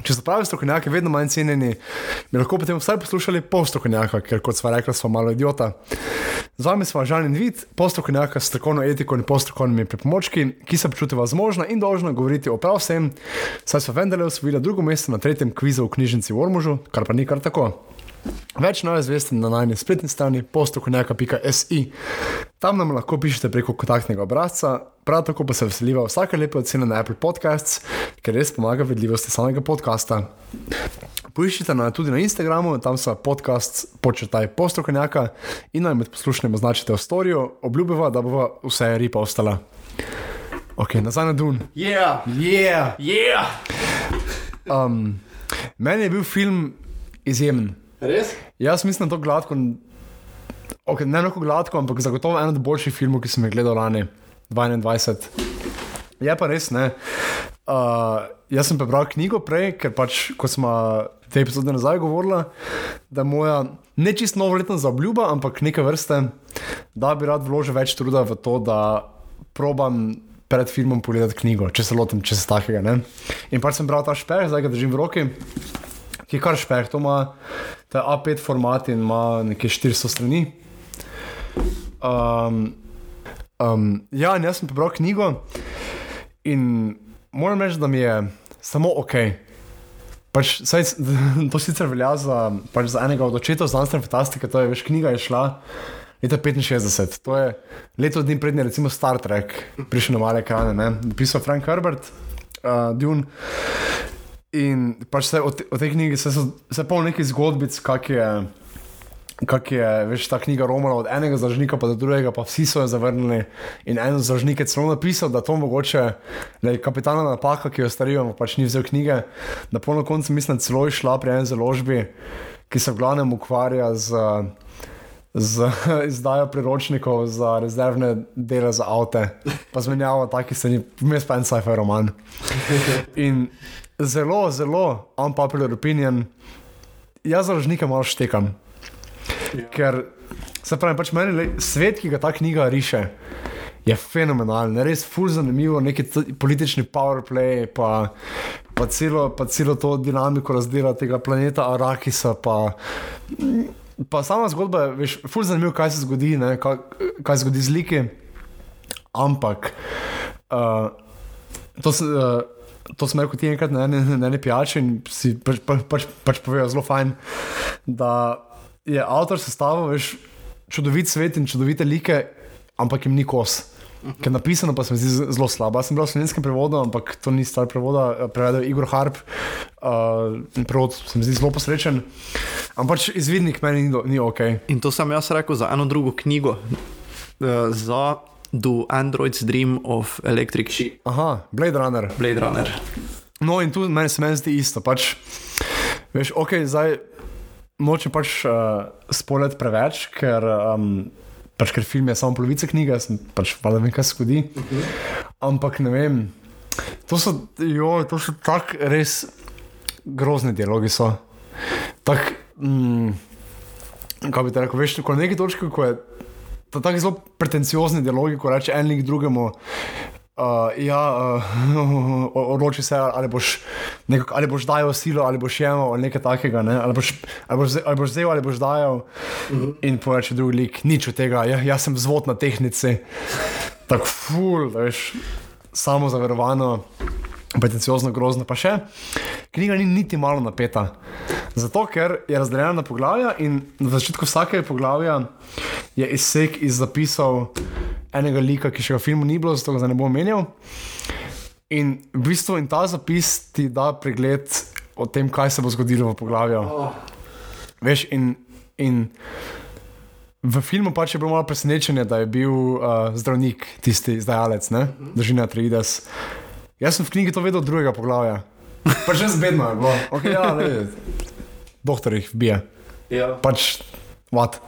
Če so pravi strokovnjaki vedno manj cenjeni, bi lahko potem vsaj poslušali pol strokovnjaka, ker kot sva rekla, smo malo idiota. Z vami smo Žan in Vid, pol strokovnjaka s strokovno etiko in postrokovnimi pripomočki, ki se počutiva zmožna in dolžna govoriti o prav vsem, saj so vendarle osvojili drugo mesto na tretjem kvizu v knjižnici v Ormužu, kar pa ni kar tako. Več nove zvesti na najni spletni strani postrokovnjaka.si. Tam nam lahko pišete preko kontaktnega obrazca, prav tako pa se veseliva vsake lepe ocene na Apple Podcasts, ker res pomaga vidljivosti samega podcasta. Poiščite nas tudi na Instagramu, tam so podcast početaj postrokovnjaka in naj med poslušanjem označite v storju, obljubiva, da bo vse ripa ostala. Ok, nazaj na Dun. Yeah, Yeah! yeah. Um, meni je bil film izjemen. Res? Jaz mislim, da je to gladko. Okay, ne tako gladko, ampak zagotovo eden od boljših filmov, ki sem jih gledal lani, 2021. Je pa res ne. Uh, jaz sem prebral knjigo prej, ker pač, ko smo te epizode nazaj govorili, da je moja ne čist novoletna zaobljuba, ampak neke vrste, da bi rad vložil več truda v to, da probam pred filmom pogledati knjigo, če se lotim česa takega. Ne? In pač sem bral ta špeh, zdaj ga držim v roki ki je kar špeh, to ima ta A5 format in ima nekje 400 strani. Um, um, ja, in jaz sem prebral knjigo in moram reči, da mi je samo ok. Pač, saj, to sicer velja za, pač za enega od očetov znanstvene fantastike, to je veš, knjiga je šla. Leta 65, to je leto dni prednje, recimo Star Trek, prišel na male ekrane, napisal Frank Herbert, uh, Dune. In pač se o, te, o tej knjigi se, se pol nekaj zgodbic, kak je, kak je veš, ta knjiga romala od enega založnika pa do drugega, pa vsi so jo zavrnili. In en založnik je celo napisal, da to mogoče, da je kapitalna napaka, ki jo starijo, pač ni vzel knjige. Na polno koncu mislim, da celo je šla pri eni založbi, ki se v glavnem ukvarja z. Z izdajo priročnikov za rezervne dele za avto, pa zmenjava takih stvari, vmes pa en sci-fi roman. In zelo, zelo unpopular opinion, jaz za ražnike malo štekam. Ja. Ker se pravi, pač meni le, svet, ki ga ta knjiga riše, je fenomenalen, res ful zanimivo, neki politični powerplay, pa, pa, celo, pa celo to dinamiko razdela tega planeta Arakisa. Pa, Pa sama zgodba je, veš, ful zanimivo, kaj se zgodi, ne, kaj, kaj se zgodi z liki. Ampak uh, to, se, uh, to sem rekel ti enkrat na eni, na eni pijači in si pač, pač, pač, pač povedal zelo fajn, da je avtor sestavil, veš, čudovit svet in čudovite like, ampak jim ni kos. Ker je napisano, pa se mi zdi zelo slabo. Jaz sem bil v slovenskem prevodu, ampak to ni stvar prevoda, prevedel Igor Harp. Uh, prevod se mi zdi zelo posrečen. Ampak pač izvidnik meni ni, ni ok. In to sem jaz rekel za eno drugo knjigo, uh, za Do Androids Dream of Electric Sheep, Aha, Blade Runner. Blade Runner. No, in tu meni se meni zdi isto. Pač, veš, ok, zdaj nočem pač uh, spolet preveč, ker. Um, Pač, ker film je samo polovica knjige, sem pač valjda vem, kaj se zgodi. Uh -huh. Ampak ne vem, to so, jo, to so tako res grozni dialogi. So. Tak, mm, kaj bi te rekel, veš, ko na neki točki, ko je tako zelo pretenciozni dialogi, ko reče en lik drugemu. Uh, ja, uh, odloči se, ali boš, nekako, ali boš dajal silo, ali boš jemal, ali nekaj takega. Ne? Ali, boš, ali, boš, ali boš vzel, ali boš dajal. Uh -huh. In poreče drugi lik, nič od tega, ja, jaz sem zvod na tehnici. Tako ful, veš, samo zaverovano, pretenciozno, grozno. Pa še, knjiga ni niti malo napeta. Zato, ker je razdeljena na poglavja in na začetku vsakega poglavja je izsek iz zapisov enega lika, ki še ga v filmu ni bilo, zato ga ne bom omenjal. In v bistvu in ta zapis ti da pregled o tem, kaj se bo zgodilo v poglavju. Oh. Veš, in, in v filmu pač je bilo malo presenečenje, da je bil uh, zdravnik tisti izdajalec, držina Trides. Jaz sem v knjigi to vedel od drugega poglavja. Pa že zbedno je bilo. Okay, ja, doktor jih bije. Ja. Pač, what?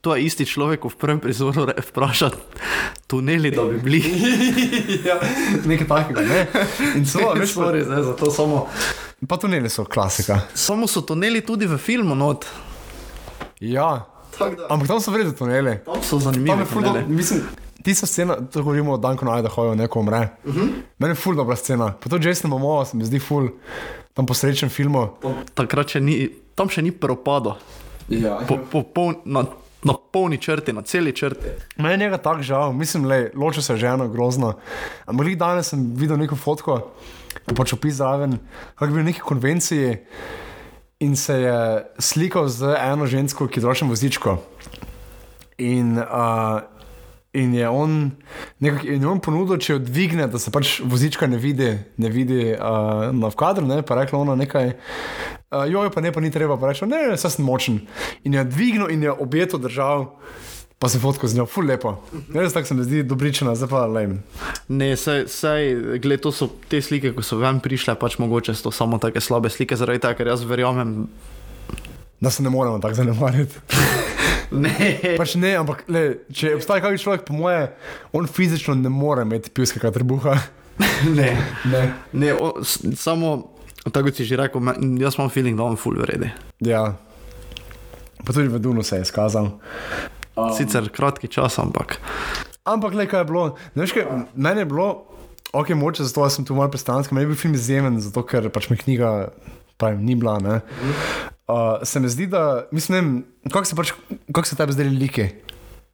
To je isti človek, v prvem prizoru re- vpraša tuneli, da bi bili. ja, nekaj takega, ne? In so, veš, pa, Sorry, zdaj za to samo. pa tuneli so klasika. Samo so tuneli tudi v filmu, not. Ja, ampak tam so vredni tuneli. Tam so Tam zanimivi. dobro, tuneli. mislim, tista scena, to govorimo o Danku Naju, da hojo neko umre. Uh -huh. Meni je ful dobra scena. Pa to Jason Momoa se mi zdi ful, tam po srečnem filmu. Tam- Takrat še ni, tam še ni propadlo. Ja, Po, po, pol, na, na polni črti, na celi črti. Meni je njega tako žal, mislim, le, ločil se je ženo, grozno. Ampak danes sem videl neko fotko, ko pač opis zraven, kako je bil na neki konvenciji in se je slikal z eno žensko, ki droši vozičko. In, uh, in je on, nekak, in je on ponudil, če jo dvigne, da se pač vozička ne vidi, ne vidi uh, na vkadru, ne, pa rekla ona nekaj. Uh, joj, pa ne, pa ni treba, pa reče, ne, ne, saj sem močen. In je dvignil in je objeto držal, pa se fotko z njo, ful lepo. Res tako se mi zdi dobričena, zdaj pa le. Ne, saj, saj gled, to so te slike, ko so ven prišle, pač mogoče so samo take slabe slike, zaradi tega, ker jaz verjamem. Da se ne moremo tako zanemariti. Ne. Pač ne, ampak le, če obstaja kakšen človek, po moje, on fizično ne more imeti pivskega trebuha. ne. Ne. ne o, samo, tako si že rekel, jaz imam feeling, da on full vredi. Ja. Pa tudi v Dunu se je izkazal. Um. Sicer kratki čas, ampak. Ampak le, kaj je bilo. Ne veš, kaj, meni je bilo, ok, moče, zato sem tu malo pristranski, meni je bil film izjemen, zato ker pač mi knjiga pravim, ni bila. Ne. Uh, se mi zdi, da, mislim, kako se, pač, kak se tebi zdeli like,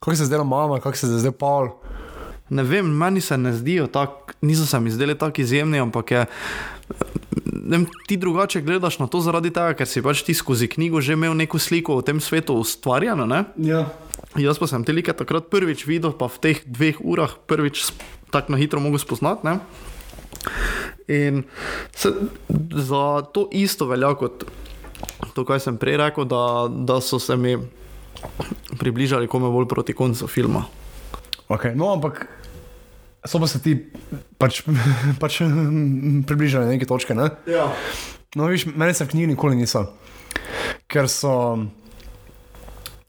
kako se zdela mama, kako se zdaj Paul. Ne vem, meni se ne zdijo tako, niso se mi zdeli tako izjemni, ampak je. Vem, ti drugače gledaš na to zaradi tega, ker si pač ti skozi knjigo že imel neko sliko o tem svetu ustvarjeno. Ne? Ja. Jaz pa sem te like takrat prvič videl, pa v teh dveh urah prvič tako na hitro mogel spoznati. Ne? In se, za to isto velja kot to, kar sem prej rekel, da, da so se mi približali kome bolj proti koncu filma. Okay, no, ampak so pa se ti pač, pač približali na neke točke. Ne? Ja. No, viš, meni se v knjigi nikoli niso, ker so.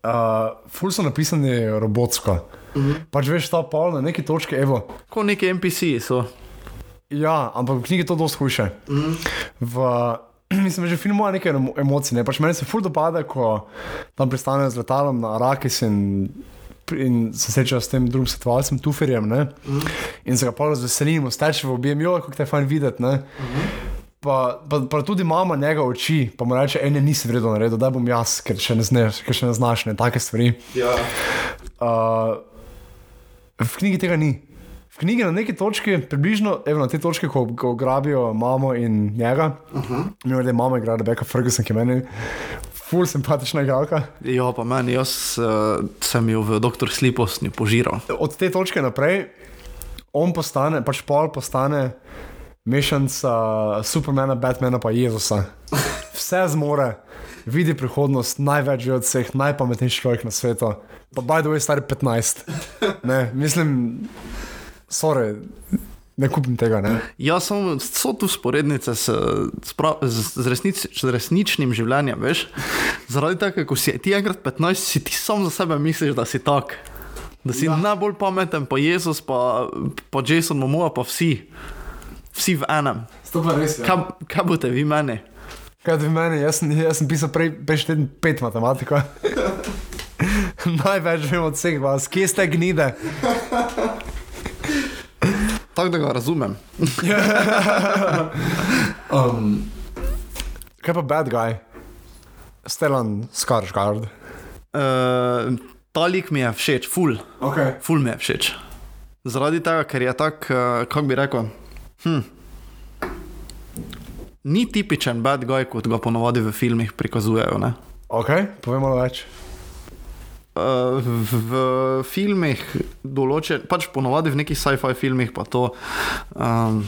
Uh, ful so napisani robotsko. Mm -hmm. Pač veš, ta pol na neki točki, evo. Kot neki NPC so. Ja, ampak v knjigi je to dosti hujše. Mm -hmm. v, mislim, že film ima nekaj emo- emocij. Ne? Pač meni se ful dopade, ko tam pristanejo z letalom na Arakis in, in se srečajo s tem drugim svetovalcem, Tuferjem. Mm -hmm. In se ga pa razveselimo, steče v objem, jo, kako te fajn videti. ne." Pa, pa, pa tudi mama njega oči, pa mu reče, ene nisi vredno naredil, da bom jaz, ker še ne, znaš, ker še ne znaš, ne take stvari. Ja. Uh, v knjigi tega ni. V knjigi na neki točki, približno evo, na tej točki, ko, ko grabijo mamo in njega, uh -huh. mi je mama igra Rebecca Ferguson, ki je meni ful simpatična igralka. ja, pa meni, jaz uh, sem jo v Dr. Sliposnju požiral. Od te točke naprej, on postane, pač pol postane mešanica Supermana, Batmana pa Jezusa. Vse zmore, vidi prihodnost, največ že od vseh, najpametnejši človek na svetu. Pa by the way, star je 15. Ne, mislim, sorry, ne kupim tega. Ne. Ja, samo so tu sporednice s, s, z, z, resnic, z resničnim življenjem, veš? Zaradi tega, ko si ti enkrat 15, si ti sam za sebe misliš, da si tak. Da si ja. najbolj pameten, pa Jezus, pa, pa Jason Momoa, pa vsi. Vsi v enem. To pa res je. Kaj, kaj boste vi meni? Kaj v meni, jaz jaz sem pisal prej, prejšnji teden pet matematiko. Največ vem od vseh vas, kje ste gnide. Tako da ga razumem. Um, kaj pa bad guy? Stellan Skarsgård. Uh, ta lik mi je všeč, ful, Okay. ful mi je všeč. Zaradi tega, ker je tak, uh, kako bi rekel. Hm. Ni tipičen bad guy, kot ga ponovadi v filmih prikazujejo. Ne? ok, povem malo več. Uh, v, filmih, določen, pač ponovadi v nekih sci-fi filmih, pa to um,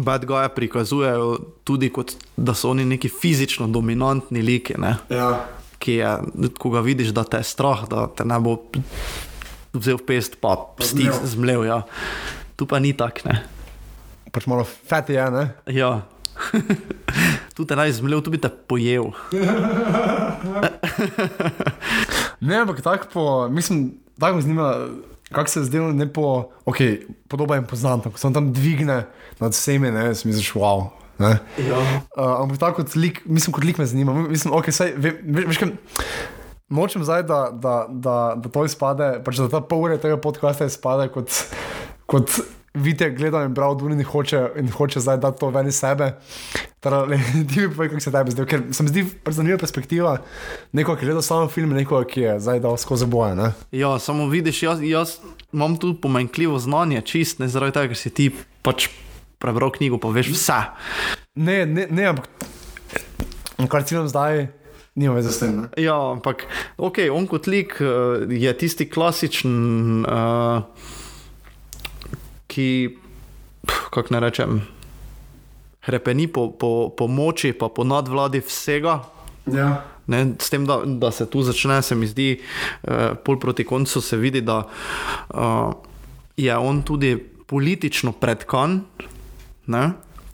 bad guy prikazujejo tudi kot da so oni neki fizično dominantni liki. Ne? Ja. ki je, ko ga vidiš, da te je strah, da te ne bo vzel pest, pa stik zmlel. zmlev. Ja. Tu pa ni tak, ne. Pač malo feti je, ne? Ja. tu te naj zmlel, tu bi te pojel. Ne, ampak tako po, mislim, tako me zanima, kako se je zdelo, ne po, ok, podoba jim poznam, tako se on tam dvigne nad vsemi, ne, si misliš, wow. Ja. Uh, ampak tako kot lik, mislim, kot lik me zanima. Mislim, ok, saj, ve, ve, veš, kaj, nočem zdaj, da, da, da, da to izpade, pač da ta pol ure tega podcasta izpade kot, kot vidite, gledam in bral Dunin in hoče, in hoče zdaj dati to ven iz sebe. Teda, le, ti mi povej, kako se tebi zdi, ker se mi zdi zanimiva perspektiva nekoga, ki gleda samo film, in nekoga, ki je zdaj dal skozi boje. Ne? Ja, samo vidiš, jaz, jaz imam tu pomanjkljivo znanje, čist ne zaradi tega, ker si ti pač prebral knjigo, pa veš vse. Ne, ne, ne, ampak kar ciljam zdaj, nima veze s tem. Ne? Ja, ampak ok, on kot lik uh, je tisti klasičen, uh, ki, kako ne rečem, hrepeni po, po, po moči, pa po nadvladi vsega. Ja. Ne, s tem, da, da se tu začne, se mi zdi, uh, pol proti koncu se vidi, da uh, je on tudi politično predkan. Ne?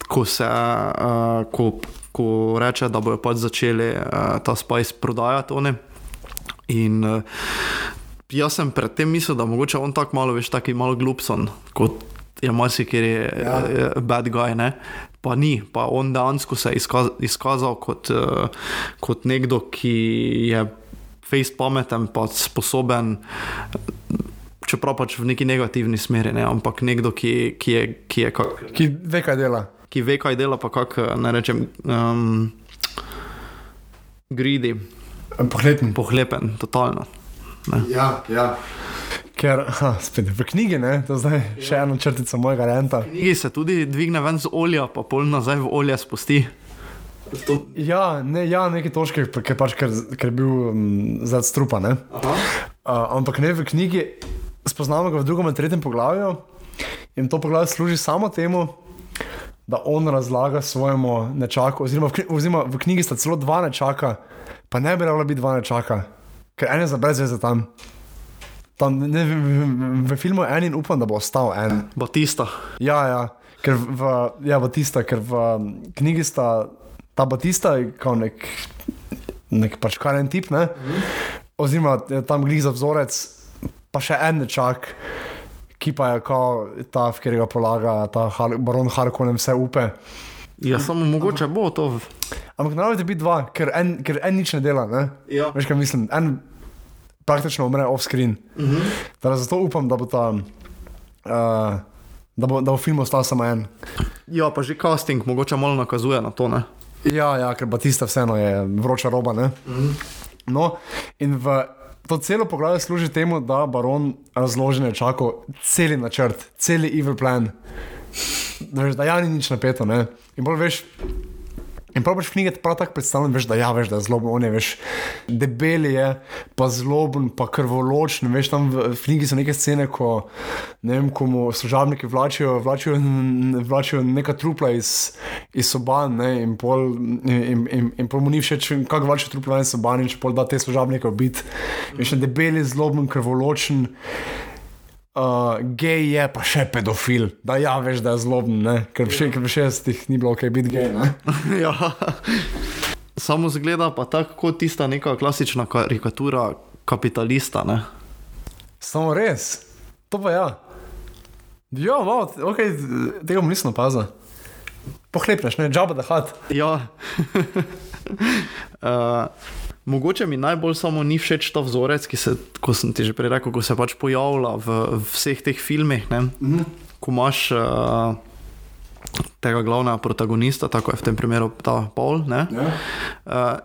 Ko se, uh, ko, ko reče, da bojo pač začeli uh, ta Spice prodajati. One. In uh, jaz sem predtem mislil, da mogoče on tako malo, veš, taki malo glupson, kot je marsikeri ja. uh, bad guy. Ne? Pa ni, pa on dejansko se je izkaz, izkazal kot, uh, kot nekdo, ki je fejst pameten, pa sposoben. Čeprav pač v neki negativni smeri, ne? ampak nekdo, ki, ki je, ki je kak, Ki ve, kaj dela. ki ve, kaj dela, pa kako ne rečem, um, gridi, Pohlepen. pohlepen, totalno. Ne. Ja, ja. Ker, ha, spet v knjigi, ne, to je zdaj še ena črtica mojega renta. Knjigi se tudi dvigne ven z olja, pa pol nazaj v olje spusti. To, Ja, ne, ja neke točke, ker, pač, ker, ker je bil um, zdaj strupa. Ne? aha. Uh, ampak ne v knjigi, spoznamo ga v drugem in tretjem poglavju. In to poglavje služi samo temu, da on razlaga svojemu nečaku, oziroma v, kni, oziroma v knjigi sta celo dva nečaka, pa ne bi rabila biti dva nečaka, ker en je za brezveze tam. tam ne, v, v, v filmu je en in upam, da bo ostal en. Batista. Ja, ja, ker v, ja, Batista, ker v knjigi sta ta Batista, kot nek, nek pač karen tip, ne? oziroma je tam glih za vzorec, pa še en nečak, ki pa je kot ta, v katerega polaga ta Har baron Harkonnen vse upe. Ja, samo mogoče bo to. Ampak naravno biti dva, ker en, ker en nič ne dela. Ne? Ja. Veš, kaj mislim, en praktično umre off-screen. Uh Mhm. -huh. Zato upam, da bo ta. Uh, Da bo, da bo film ostal samo en. Ja, pa že casting mogoče malo nakazuje na to. Ne? Ja, ja, ker Batista vseeno je vroča roba. Mm -hmm. No, in v to celo poglavje služi temu, da baron razloži nečako celi načrt, celi evil plan. Da, veš, da ja ni nič napeto. Ne? In bolj veš. In prav pač v knjigi prav tako predstavljam, veš, da, ja, veš, da je zloben, on je veš, debel je, pa zloben, pa krvoločen. Veš, tam v, knjigi so neke scene, ko, ne vem, ko mu služabniki vlačijo, vlačijo, vlačijo neka trupla iz, iz soban ne, in, pol, in, in, in pol mu ni všeč, kako vlačijo trupla iz soban in če pol da te služabnike ubiti. Veš, debel je, zloben, krvoločen. Uh, gej je pa še pedofil, da ja, veš, da je zloben, ne? ker še- ker v 60-ih ni bilo ok biti gej. Ne? ja. Samo zgleda pa tako kot tista neka klasična karikatura kapitalista. Ne? Samo res, to pa ja. Ja, malo, okay, tega mu nisem opazil. Pohlepneš, ne, džaba da hat. Ja. uh, mogoče mi najbolj samo ni všeč ta vzorec, ki se, kot sem ti že prej rekel, ko se pač pojavlja v, v vseh teh filmih. Mm -hmm. Ko imaš uh, tega glavnega protagonista, tako je v tem primeru ta Paul. Ne? Ja. Uh,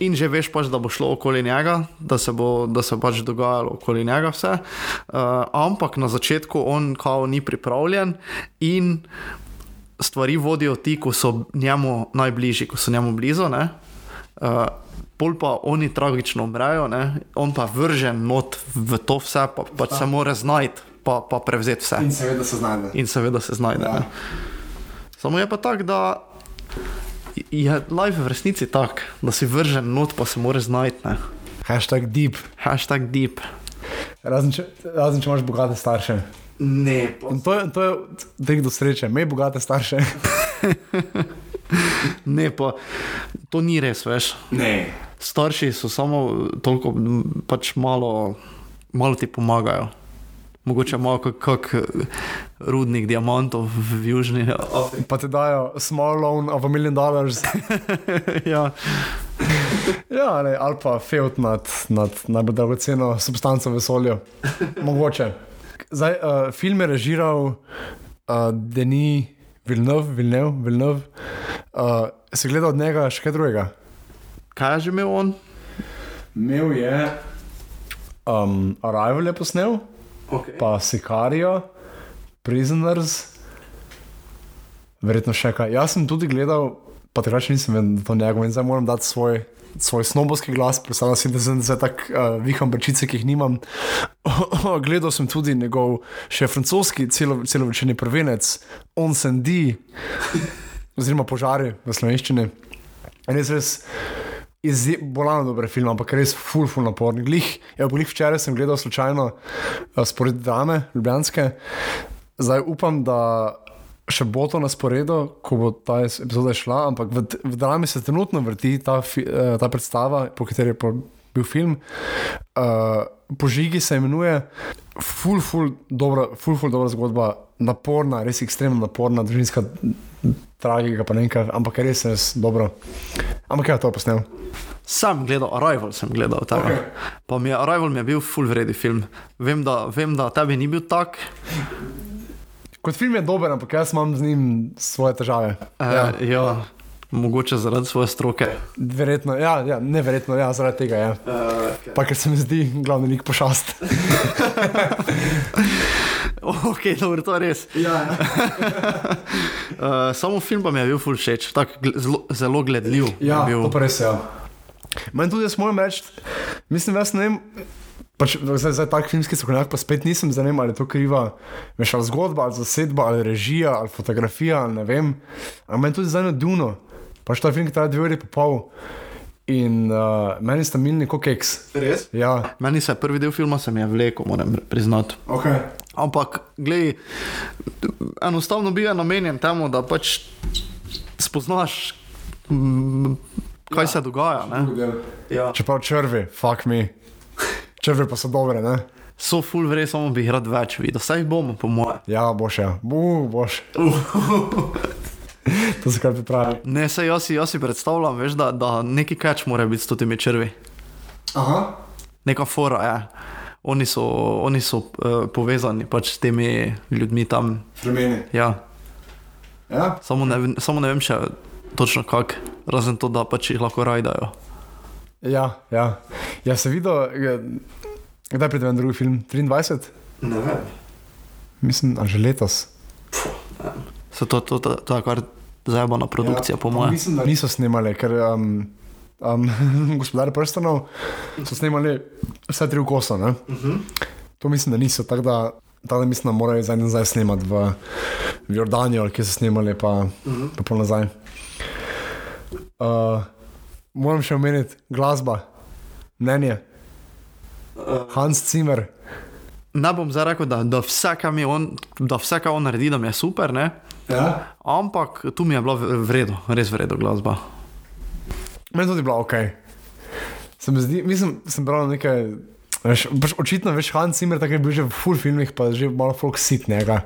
In že veš, pač, da bo šlo okoli njega, da se bo, da se pač dogajalo okoli njega vse. Uh, ampak na začetku on kao ni pripravljen in stvari vodijo ti, ko so njemu najbližji, ko so njemu blizu. ne. Uh, pol pa oni tragično umrejo, ne? on pa vržen not v to vse, pa, pač se mora znajti, pa, pa prevzeti vse. seveda se znajde. In seveda se znajde. Ja. Samo je pa tako, da je life v resnici tak, da si vržen not, pa se mora znajti. ne. Hashtag deep. Hashtag deep. Razen če, razen če imaš bogate starše. Ne, In to je, to je tek do sreče, imej bogate starše. Ne, pa to ni res, veš. Ne. Starši so samo toliko, m, pač malo, malo ti pomagajo. Mogoče malo kot kak eh, rudnik diamantov v Južni Afriki. Pa ti dajo small loan of a million dollars. ja. Ja, ne, ali pa feud nad, nad najbolj dragoceno substanco v vesolju. Mogoče. Zdaj, uh, film je režiral uh, Denis Villeneuve, Villeneuve, Villeneuve. Uh, si gledal od njega še kaj drugega? Kaj je že imel on? Imel je um, Arrival je posnel, Okay. pa Sicario, Prisoners, verjetno še kaj. Jaz sem tudi gledal, pa takrat še nisem vedel, da to njegov in zdaj moram dati svoj. Svoj snobovski glas, predstavljam si, da sem zdaj tako uh, viham brčice, ki jih nimam. Gledal sem tudi njegov še francoski celo, celovečerni prvenec, On Sandy, oziroma Požari v slovenščini. Res, res izjemno dober film, ampak res ful, ful naporn. Glih, ja, glih včeraj sem gledal slučajno uh, spored drame, ljubljanske. Zdaj upam, da še bo to na sporedu, ko bo ta epizoda šla, ampak v, v drami se trenutno vrti ta, fi, eh, ta predstava, po kateri je po- bil film. Uh, Požigi se imenuje, ful, ful, dobra, ful, ful, dobra zgodba, naporna, res ekstremno naporna, družinska tragika, pa ne kaj, ampak je res, res dobro. Ampak kaj je to posnel? Sam gledal, Arrival sem gledal. Okay. Okej. Pa mi je Arrival mi je bil full vredi film. Vem, da, vem, da tebi ni bil tak. Kot film je dober, ampak jaz imam z njim svoje težave. Uh, Ja, ja. ja, mogoče zaradi svoje stroke. verjetno, ja, ja neverjetno, ja, zaradi tega. Ja. Uh, okay. Pa ker se mi zdi glavni lik pošast. ok, dobro, to je res. ja, ja. Uh, samo film pa mi je bil full všeč, tak, gle- zelo, zelo gledljiv. ja bil. to res je. Ja. Meni tudi jaz moram reči, mislim, jaz ne vem. Pač, zdaj, zdaj tak filmski strokovnjak pa spet nisem zanimal, ali je to kriva veš, ali zgodba, ali zasedba, ali režija, ali fotografija, ali ne vem. Ampak meni tudi na Duno, pač ta film, ki traja dve uri in pol. In uh, meni sta milni kot keks. Res? Ja, Meni se prvi del filma se mi je vlekel, moram priznati. okay. Ampak, glej, enostavno bil je namenjen temu, da pač spoznaš, mm, kaj ja. se dogaja. Ne? Ja. Čeprav črvi, fuck me. Črvi pa so dobre, ne? So full vrej, samo bi jih rad več videl, vse jih bomo, po mojem. Ja, boš ja. Bu, boš. to se kar pripravi. Ne, se jaz, si- jaz si predstavljam, veš, da, da neki catch mora biti s temi črvi. Aha. Neka fora je. Oni so, oni so uh, povezani pač s temi ljudmi tam. Fremeni. Ja. Ja? Samo, ne, samo ne vem še točno kako, razen to, da pač jih lahko rajdajo. Ja, ja. Ja, se videl, kdaj pride ven drugi film? 23? Ne vem. Mislim, že letos. Se to, to, to, to kar zabavna produkcija, ja, po mojem. Mislim, da niso snemali, ker um, um, gospodar prstanov so snemali vse tri kosa. Uh -huh. To mislim, da niso, tako da, da mislim, da morajo zdaj nazaj snemati v, v Jordanijo, ki so snemali pa, uh -huh. pa pol nazaj. Uh, moram še omeniti glasba, mnenje. Hans Zimmer. Ne bom zdaj rekel, da, da, mi on, da vse, kar on naredi, da mi je super, ne? Ja? ampak tu mi je bila vredno, res vredno glasba. Meni tudi bila ok. Se mi zdi, mislim, sem bral nekaj. Veš, pač očitno veš, Hans Zimmer, tako je bil že v full filmih, pa že malo folk sit njega.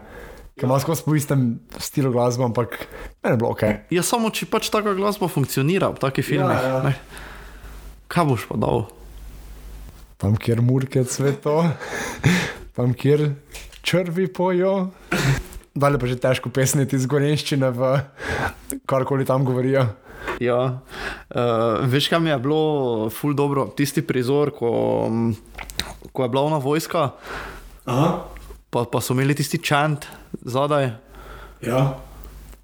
Ker ima skozi po istem stilu glasbe, ampak meni je bilo ok. Ja, samo če pač taka glasba funkcionira v takih filmih, ja. ne? kaj boš pa dal? Tam, kjer murke cveto, tam, kjer črvi pojo. Dalje pa že težko pesniti iz gorenščine v karkoli tam govorijo. Ja, uh, veš, kaj mi je bilo ful dobro, tisti prizor, ko, ko je bila ona vojska, Aha, pa, pa so imeli tisti čant zadaj, ja.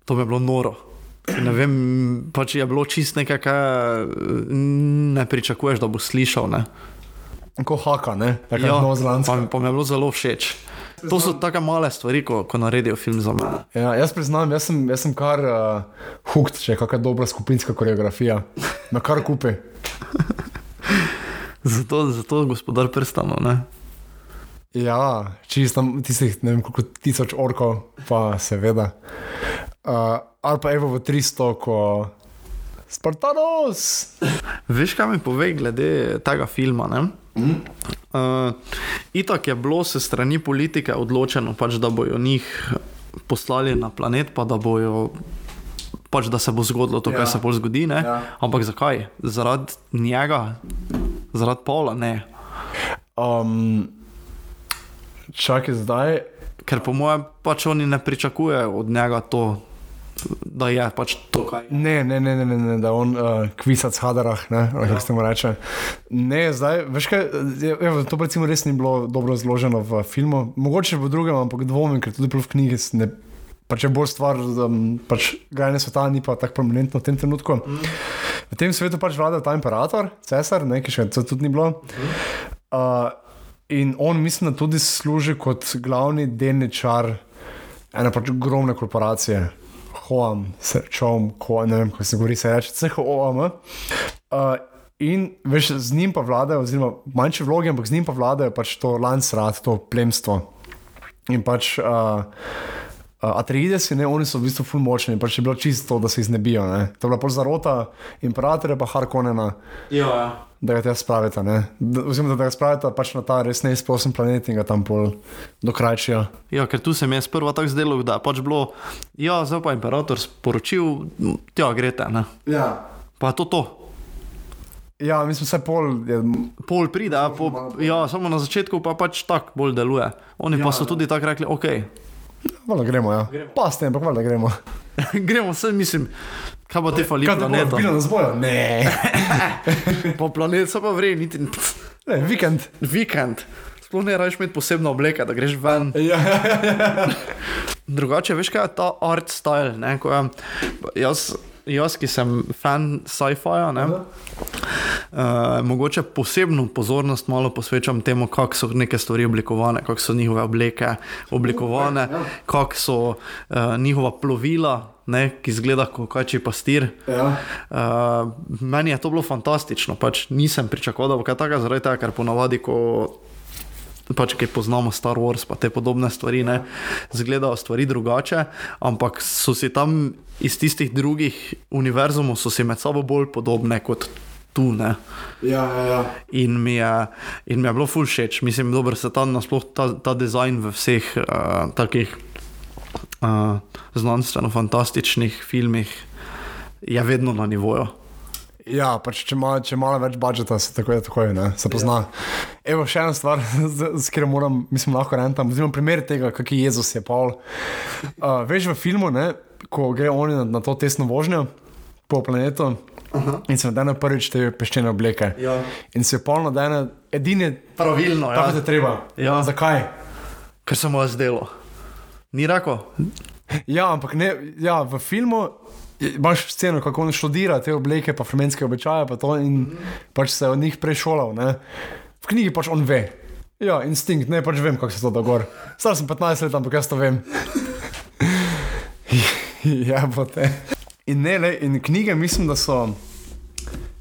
to mi je bilo noro. Ne vem, pač je bilo čist nekaj, kar ne pričakuješ, da boš slišal. Ne? Ko haka, ne? Tako Ja, ja, pa, pa mi je bilo zelo všeč. To so tako male stvari, ko, ko naredijo film za mene. Ja, jaz priznam, jaz sem, jaz sem kar uh, hooked, če je kakšna dobra skupinska koreografija. Na kar kupi. Zato, zato gospodar prstanov. Ne? Ja, čist tam tistih, ne vem, koliko tisoč orkov, pa seveda. Uh, ali pa Evo v 300, ko Spartanos. Veš, kaj mi pove glede tega filma? Mm. Uh, itak je bilo se strani politike odločeno, pač, da bojo njih poslali na planet, pa da bojo. Pač, da se bo zgodilo to, kar Ja. se bolj zgodi. Ja. Ampak zakaj? Zaradi njega, zaradi Pavla, ne. Um, čakaj zdaj. Ker po mojem, pač oni ne pričakujejo od njega to, da je pač to, kaj je. Ne, ne, ne, ne, ne, ne da on uh, kvisac hadarah, ne, ali kako se mu reče. Ne, zdaj, veš kaj, evo, to recimo res ni bilo dobro zloženo v filmu, mogoče v drugem, ampak dvomim, ker tudi v knjigi ne. Pač je bolj stvar, um, pač grajanje sveta ni pa tako prominentno v tem trenutku. Mm. V tem svetu pač vlada ta imperator, cesar, ne, ki še tudi ni bilo. Uh, in on, mislim, da tudi služi kot glavni delničar ene pač ogromne korporacije. Hoam, Srčom, ko ne vem, kako se govori, se reče CHOAM. Uh, in veš, z njim pa vladajo, oziroma manjše vloge, ampak z njim pa vladajo pač to lansrat, to plemstvo. In pač uh, uh, Atreidesi, ne, oni so v bistvu ful močni, pač je bilo čisto, to, da se iznebijo. Ne. To je bila pač zarota imperatorja, pa Harkonena, Ja, ja. Da ga tja spravita. ne. Da- Oziroma, da ga spravita pač na ta res neizprosten planet in ga tam pol dokrajčijo. Ja, ker tu se mi je sprva tako zdelo, da je pač bilo, ja, zdaj pa imperator sporočil, ja, grete, ne. Ja. Pa je to to. Ja, mislim, vse pol je Pol pride, a po, ja, samo na začetku pa pač tako bolj deluje. Oni ja, pa so tudi tako rekli, ok, Valjda gremo, ja. Pa s tem, ampak valjda gremo. gremo vse, mislim, kaj pa te fali Kaj te bo planeta. odbilo nas bojo? Ne. Po planetu so pa vrej, niti ne, vikend. vikend. Sploh ne rabiš imeti posebno obleke, da greš ven. Ja, ja, ja. Drugače, veš kaj je ta art style, ne, ko jaz, jaz, ki sem fan sci-fija, ne, uh, mogoče posebno pozornost malo posvečam temu, kako so neke stvari oblikovane, kako so njihove obleke oblikovane, kako so uh, njihova plovila, ne, ki izgleda kot kači pastir. ja. Uh, meni je to bilo fantastično, pač nisem pričakoval, da bo kaj takega, zaradi tega, ker ponavadi, ko pač, ki poznamo Star Wars, pa te podobne stvari, ne, zgledajo stvari drugače, ampak so si tam iz tistih drugih univerzumov, so si med sabo bolj podobne kot tu. Ne. Ja, ja, ja. In mi je, in mi je bilo ful všeč, mislim, da se ta, nasploh, ta, ta dizajn v vseh uh, takih uh, znanstveno-fantastičnih filmih je vedno na nivoju. Ja, pač če ima če malo več budžeta, se tako je, tako je, ne, se pozna. Ja. Evo, še ena stvar, z katero moram, mislim, lahko rentam, oziroma primer tega, kak je Jezus je Paul. Uh, veš v filmu, ne, ko gre oni na, na to testno vožnjo po planetu Aha. in se nadene prvič te peščene obleke. Ja. In se je Paul nadene, edini, Pravilno, tako ja. da treba. Ja. Zakaj? ker se mu je zdelo. Ni rekel, Ja, ampak ne, ja, v filmu imaš sceno, kako on študira te obleke, pa fremenske običaje, pa to in pač se je od njih prešolal. Ne? V knjigi pač on ve. Ja, instinkt, ne pač vem, kako se to dogaja. Star sem 15 let, ampak jaz to vem. ja, bote. In ne, le, in knjige mislim, da so,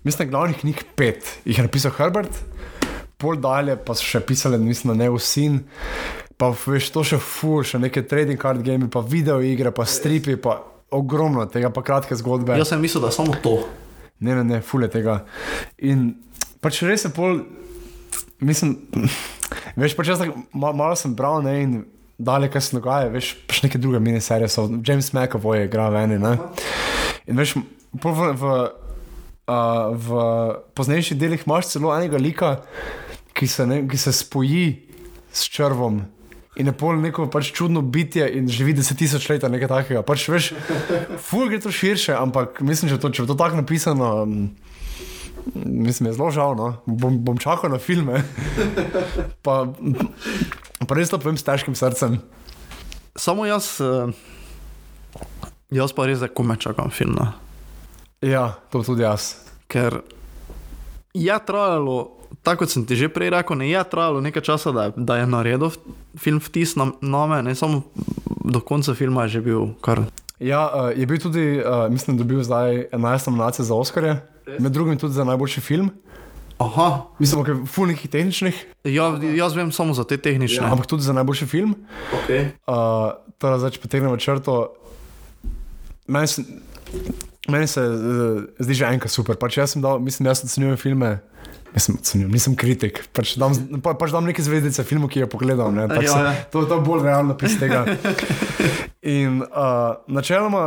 mislim, da glavnih knjig pet. Jih je napisal Herbert, pol dalje pa so še pisali, mislim, da ne vsi. Pa veš, to še fur, še neke trading card game, pa video igre, pa stripi, pa ogromno tega, pa kratke zgodbe. jaz sem mislil, da je samo to. Ne, ne, ne, fule tega. In pač res je pol, mislim, veš, pač jaz tako ma, malo sem bral, ne, in dalje, kaj se dogaja, veš, pač neke druge miniserije so, James McAvoy je igral v eni, ne. In veš, v, v, uh, v poznejših delih imaš celo enega lika, ki se, ne, ki se spoji s črvom. In je pol neko pač čudno bitje in živi deset tisoč let, nekaj takega. Pač veš, ful gre to širše, ampak mislim, to, če je to tako napisano, mm, mislim, je zelo žal, no. bom, bom čakal na filme. pa, pa res to povem s težkim srcem. Samo jaz, eh, jaz pa res zdaj kome čakam film. No. Ja, to tudi jaz. Ker je trajalo, tako kot sem ti že prej rekel, ne je trajalo nekaj časa, da da je naredil film vtis na, na me, ne samo do konca filma je že bil kar. Ja, uh, je bil tudi, uh, mislim, da dobil zdaj 11 nominacij za Oscarje, med drugim tudi za najboljši film. Aha, Mislim, da je ful nekih tehničnih, ja, jaz vem samo za te tehnične. ampak tudi za najboljši film. okay. Uh, torej, zdaj, če potegnemo črto, meni se, meni se uh, zdi že enkrat super. Pač jaz sem dal, mislim, jaz ocenjujem filme. Mislim, ocenjujem, nisem kritik. Pač dam, pa, pač dam neke zvezdice filmu, ki je pogledal. Ne, Ja, se, ja. to, to je bolj realno pis tega. In uh, načeloma.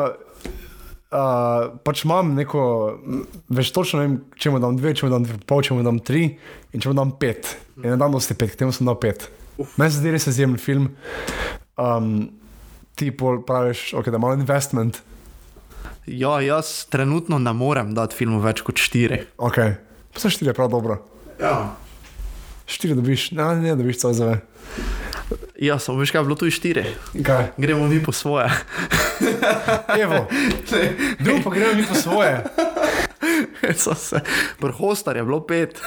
Uh, pač imam neko, veš, točno vem, če mu dam dve, če mu dam dve, pol, če mu dam tri in če mu dam pet. In ne dam dosti pet, k temu sem dal pet. Meni se zdi res izjemen film. Um, ti pol praviš, okay, da je malo investment. Ja, jaz trenutno ne morem dati filmu več kot štiri. Ok, pa se štiri je prav dobro. Ja. Štiri dobiš, ne, ne dobiš celo zave. Ja, samo veš, kaj je bilo tu štiri. Kaj? Gremo mi po svoje. Evo, drugo pa gremo mi po svoje. So se, pri Hostar je bilo pet.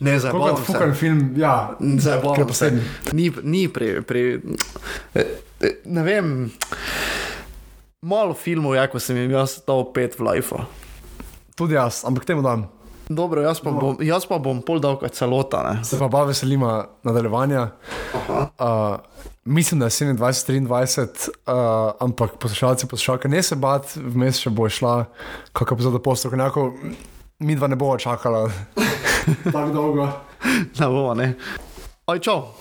Ne, Koliko zabavam je fukan se. film, ja. Je se. poseben. Ni, ni pri, pri eh, eh, ne vem, malo filmov je, ko sem jim jaz dal pet v life. Tudi jaz, ampak temu dam. Dobro, jaz pa bom, jaz pa bom pol dal kot celota. Ne? Se pa pa veselimo nadaljevanja. Uh, mislim, da je 27, 23, uh, ampak poslušalci, poslušalke, ne se bat, vmes še bo šla, kako bo za postopek, enako mi dva ne bomo čakala tako dolgo. Ne bomo, ne. Aj, čau.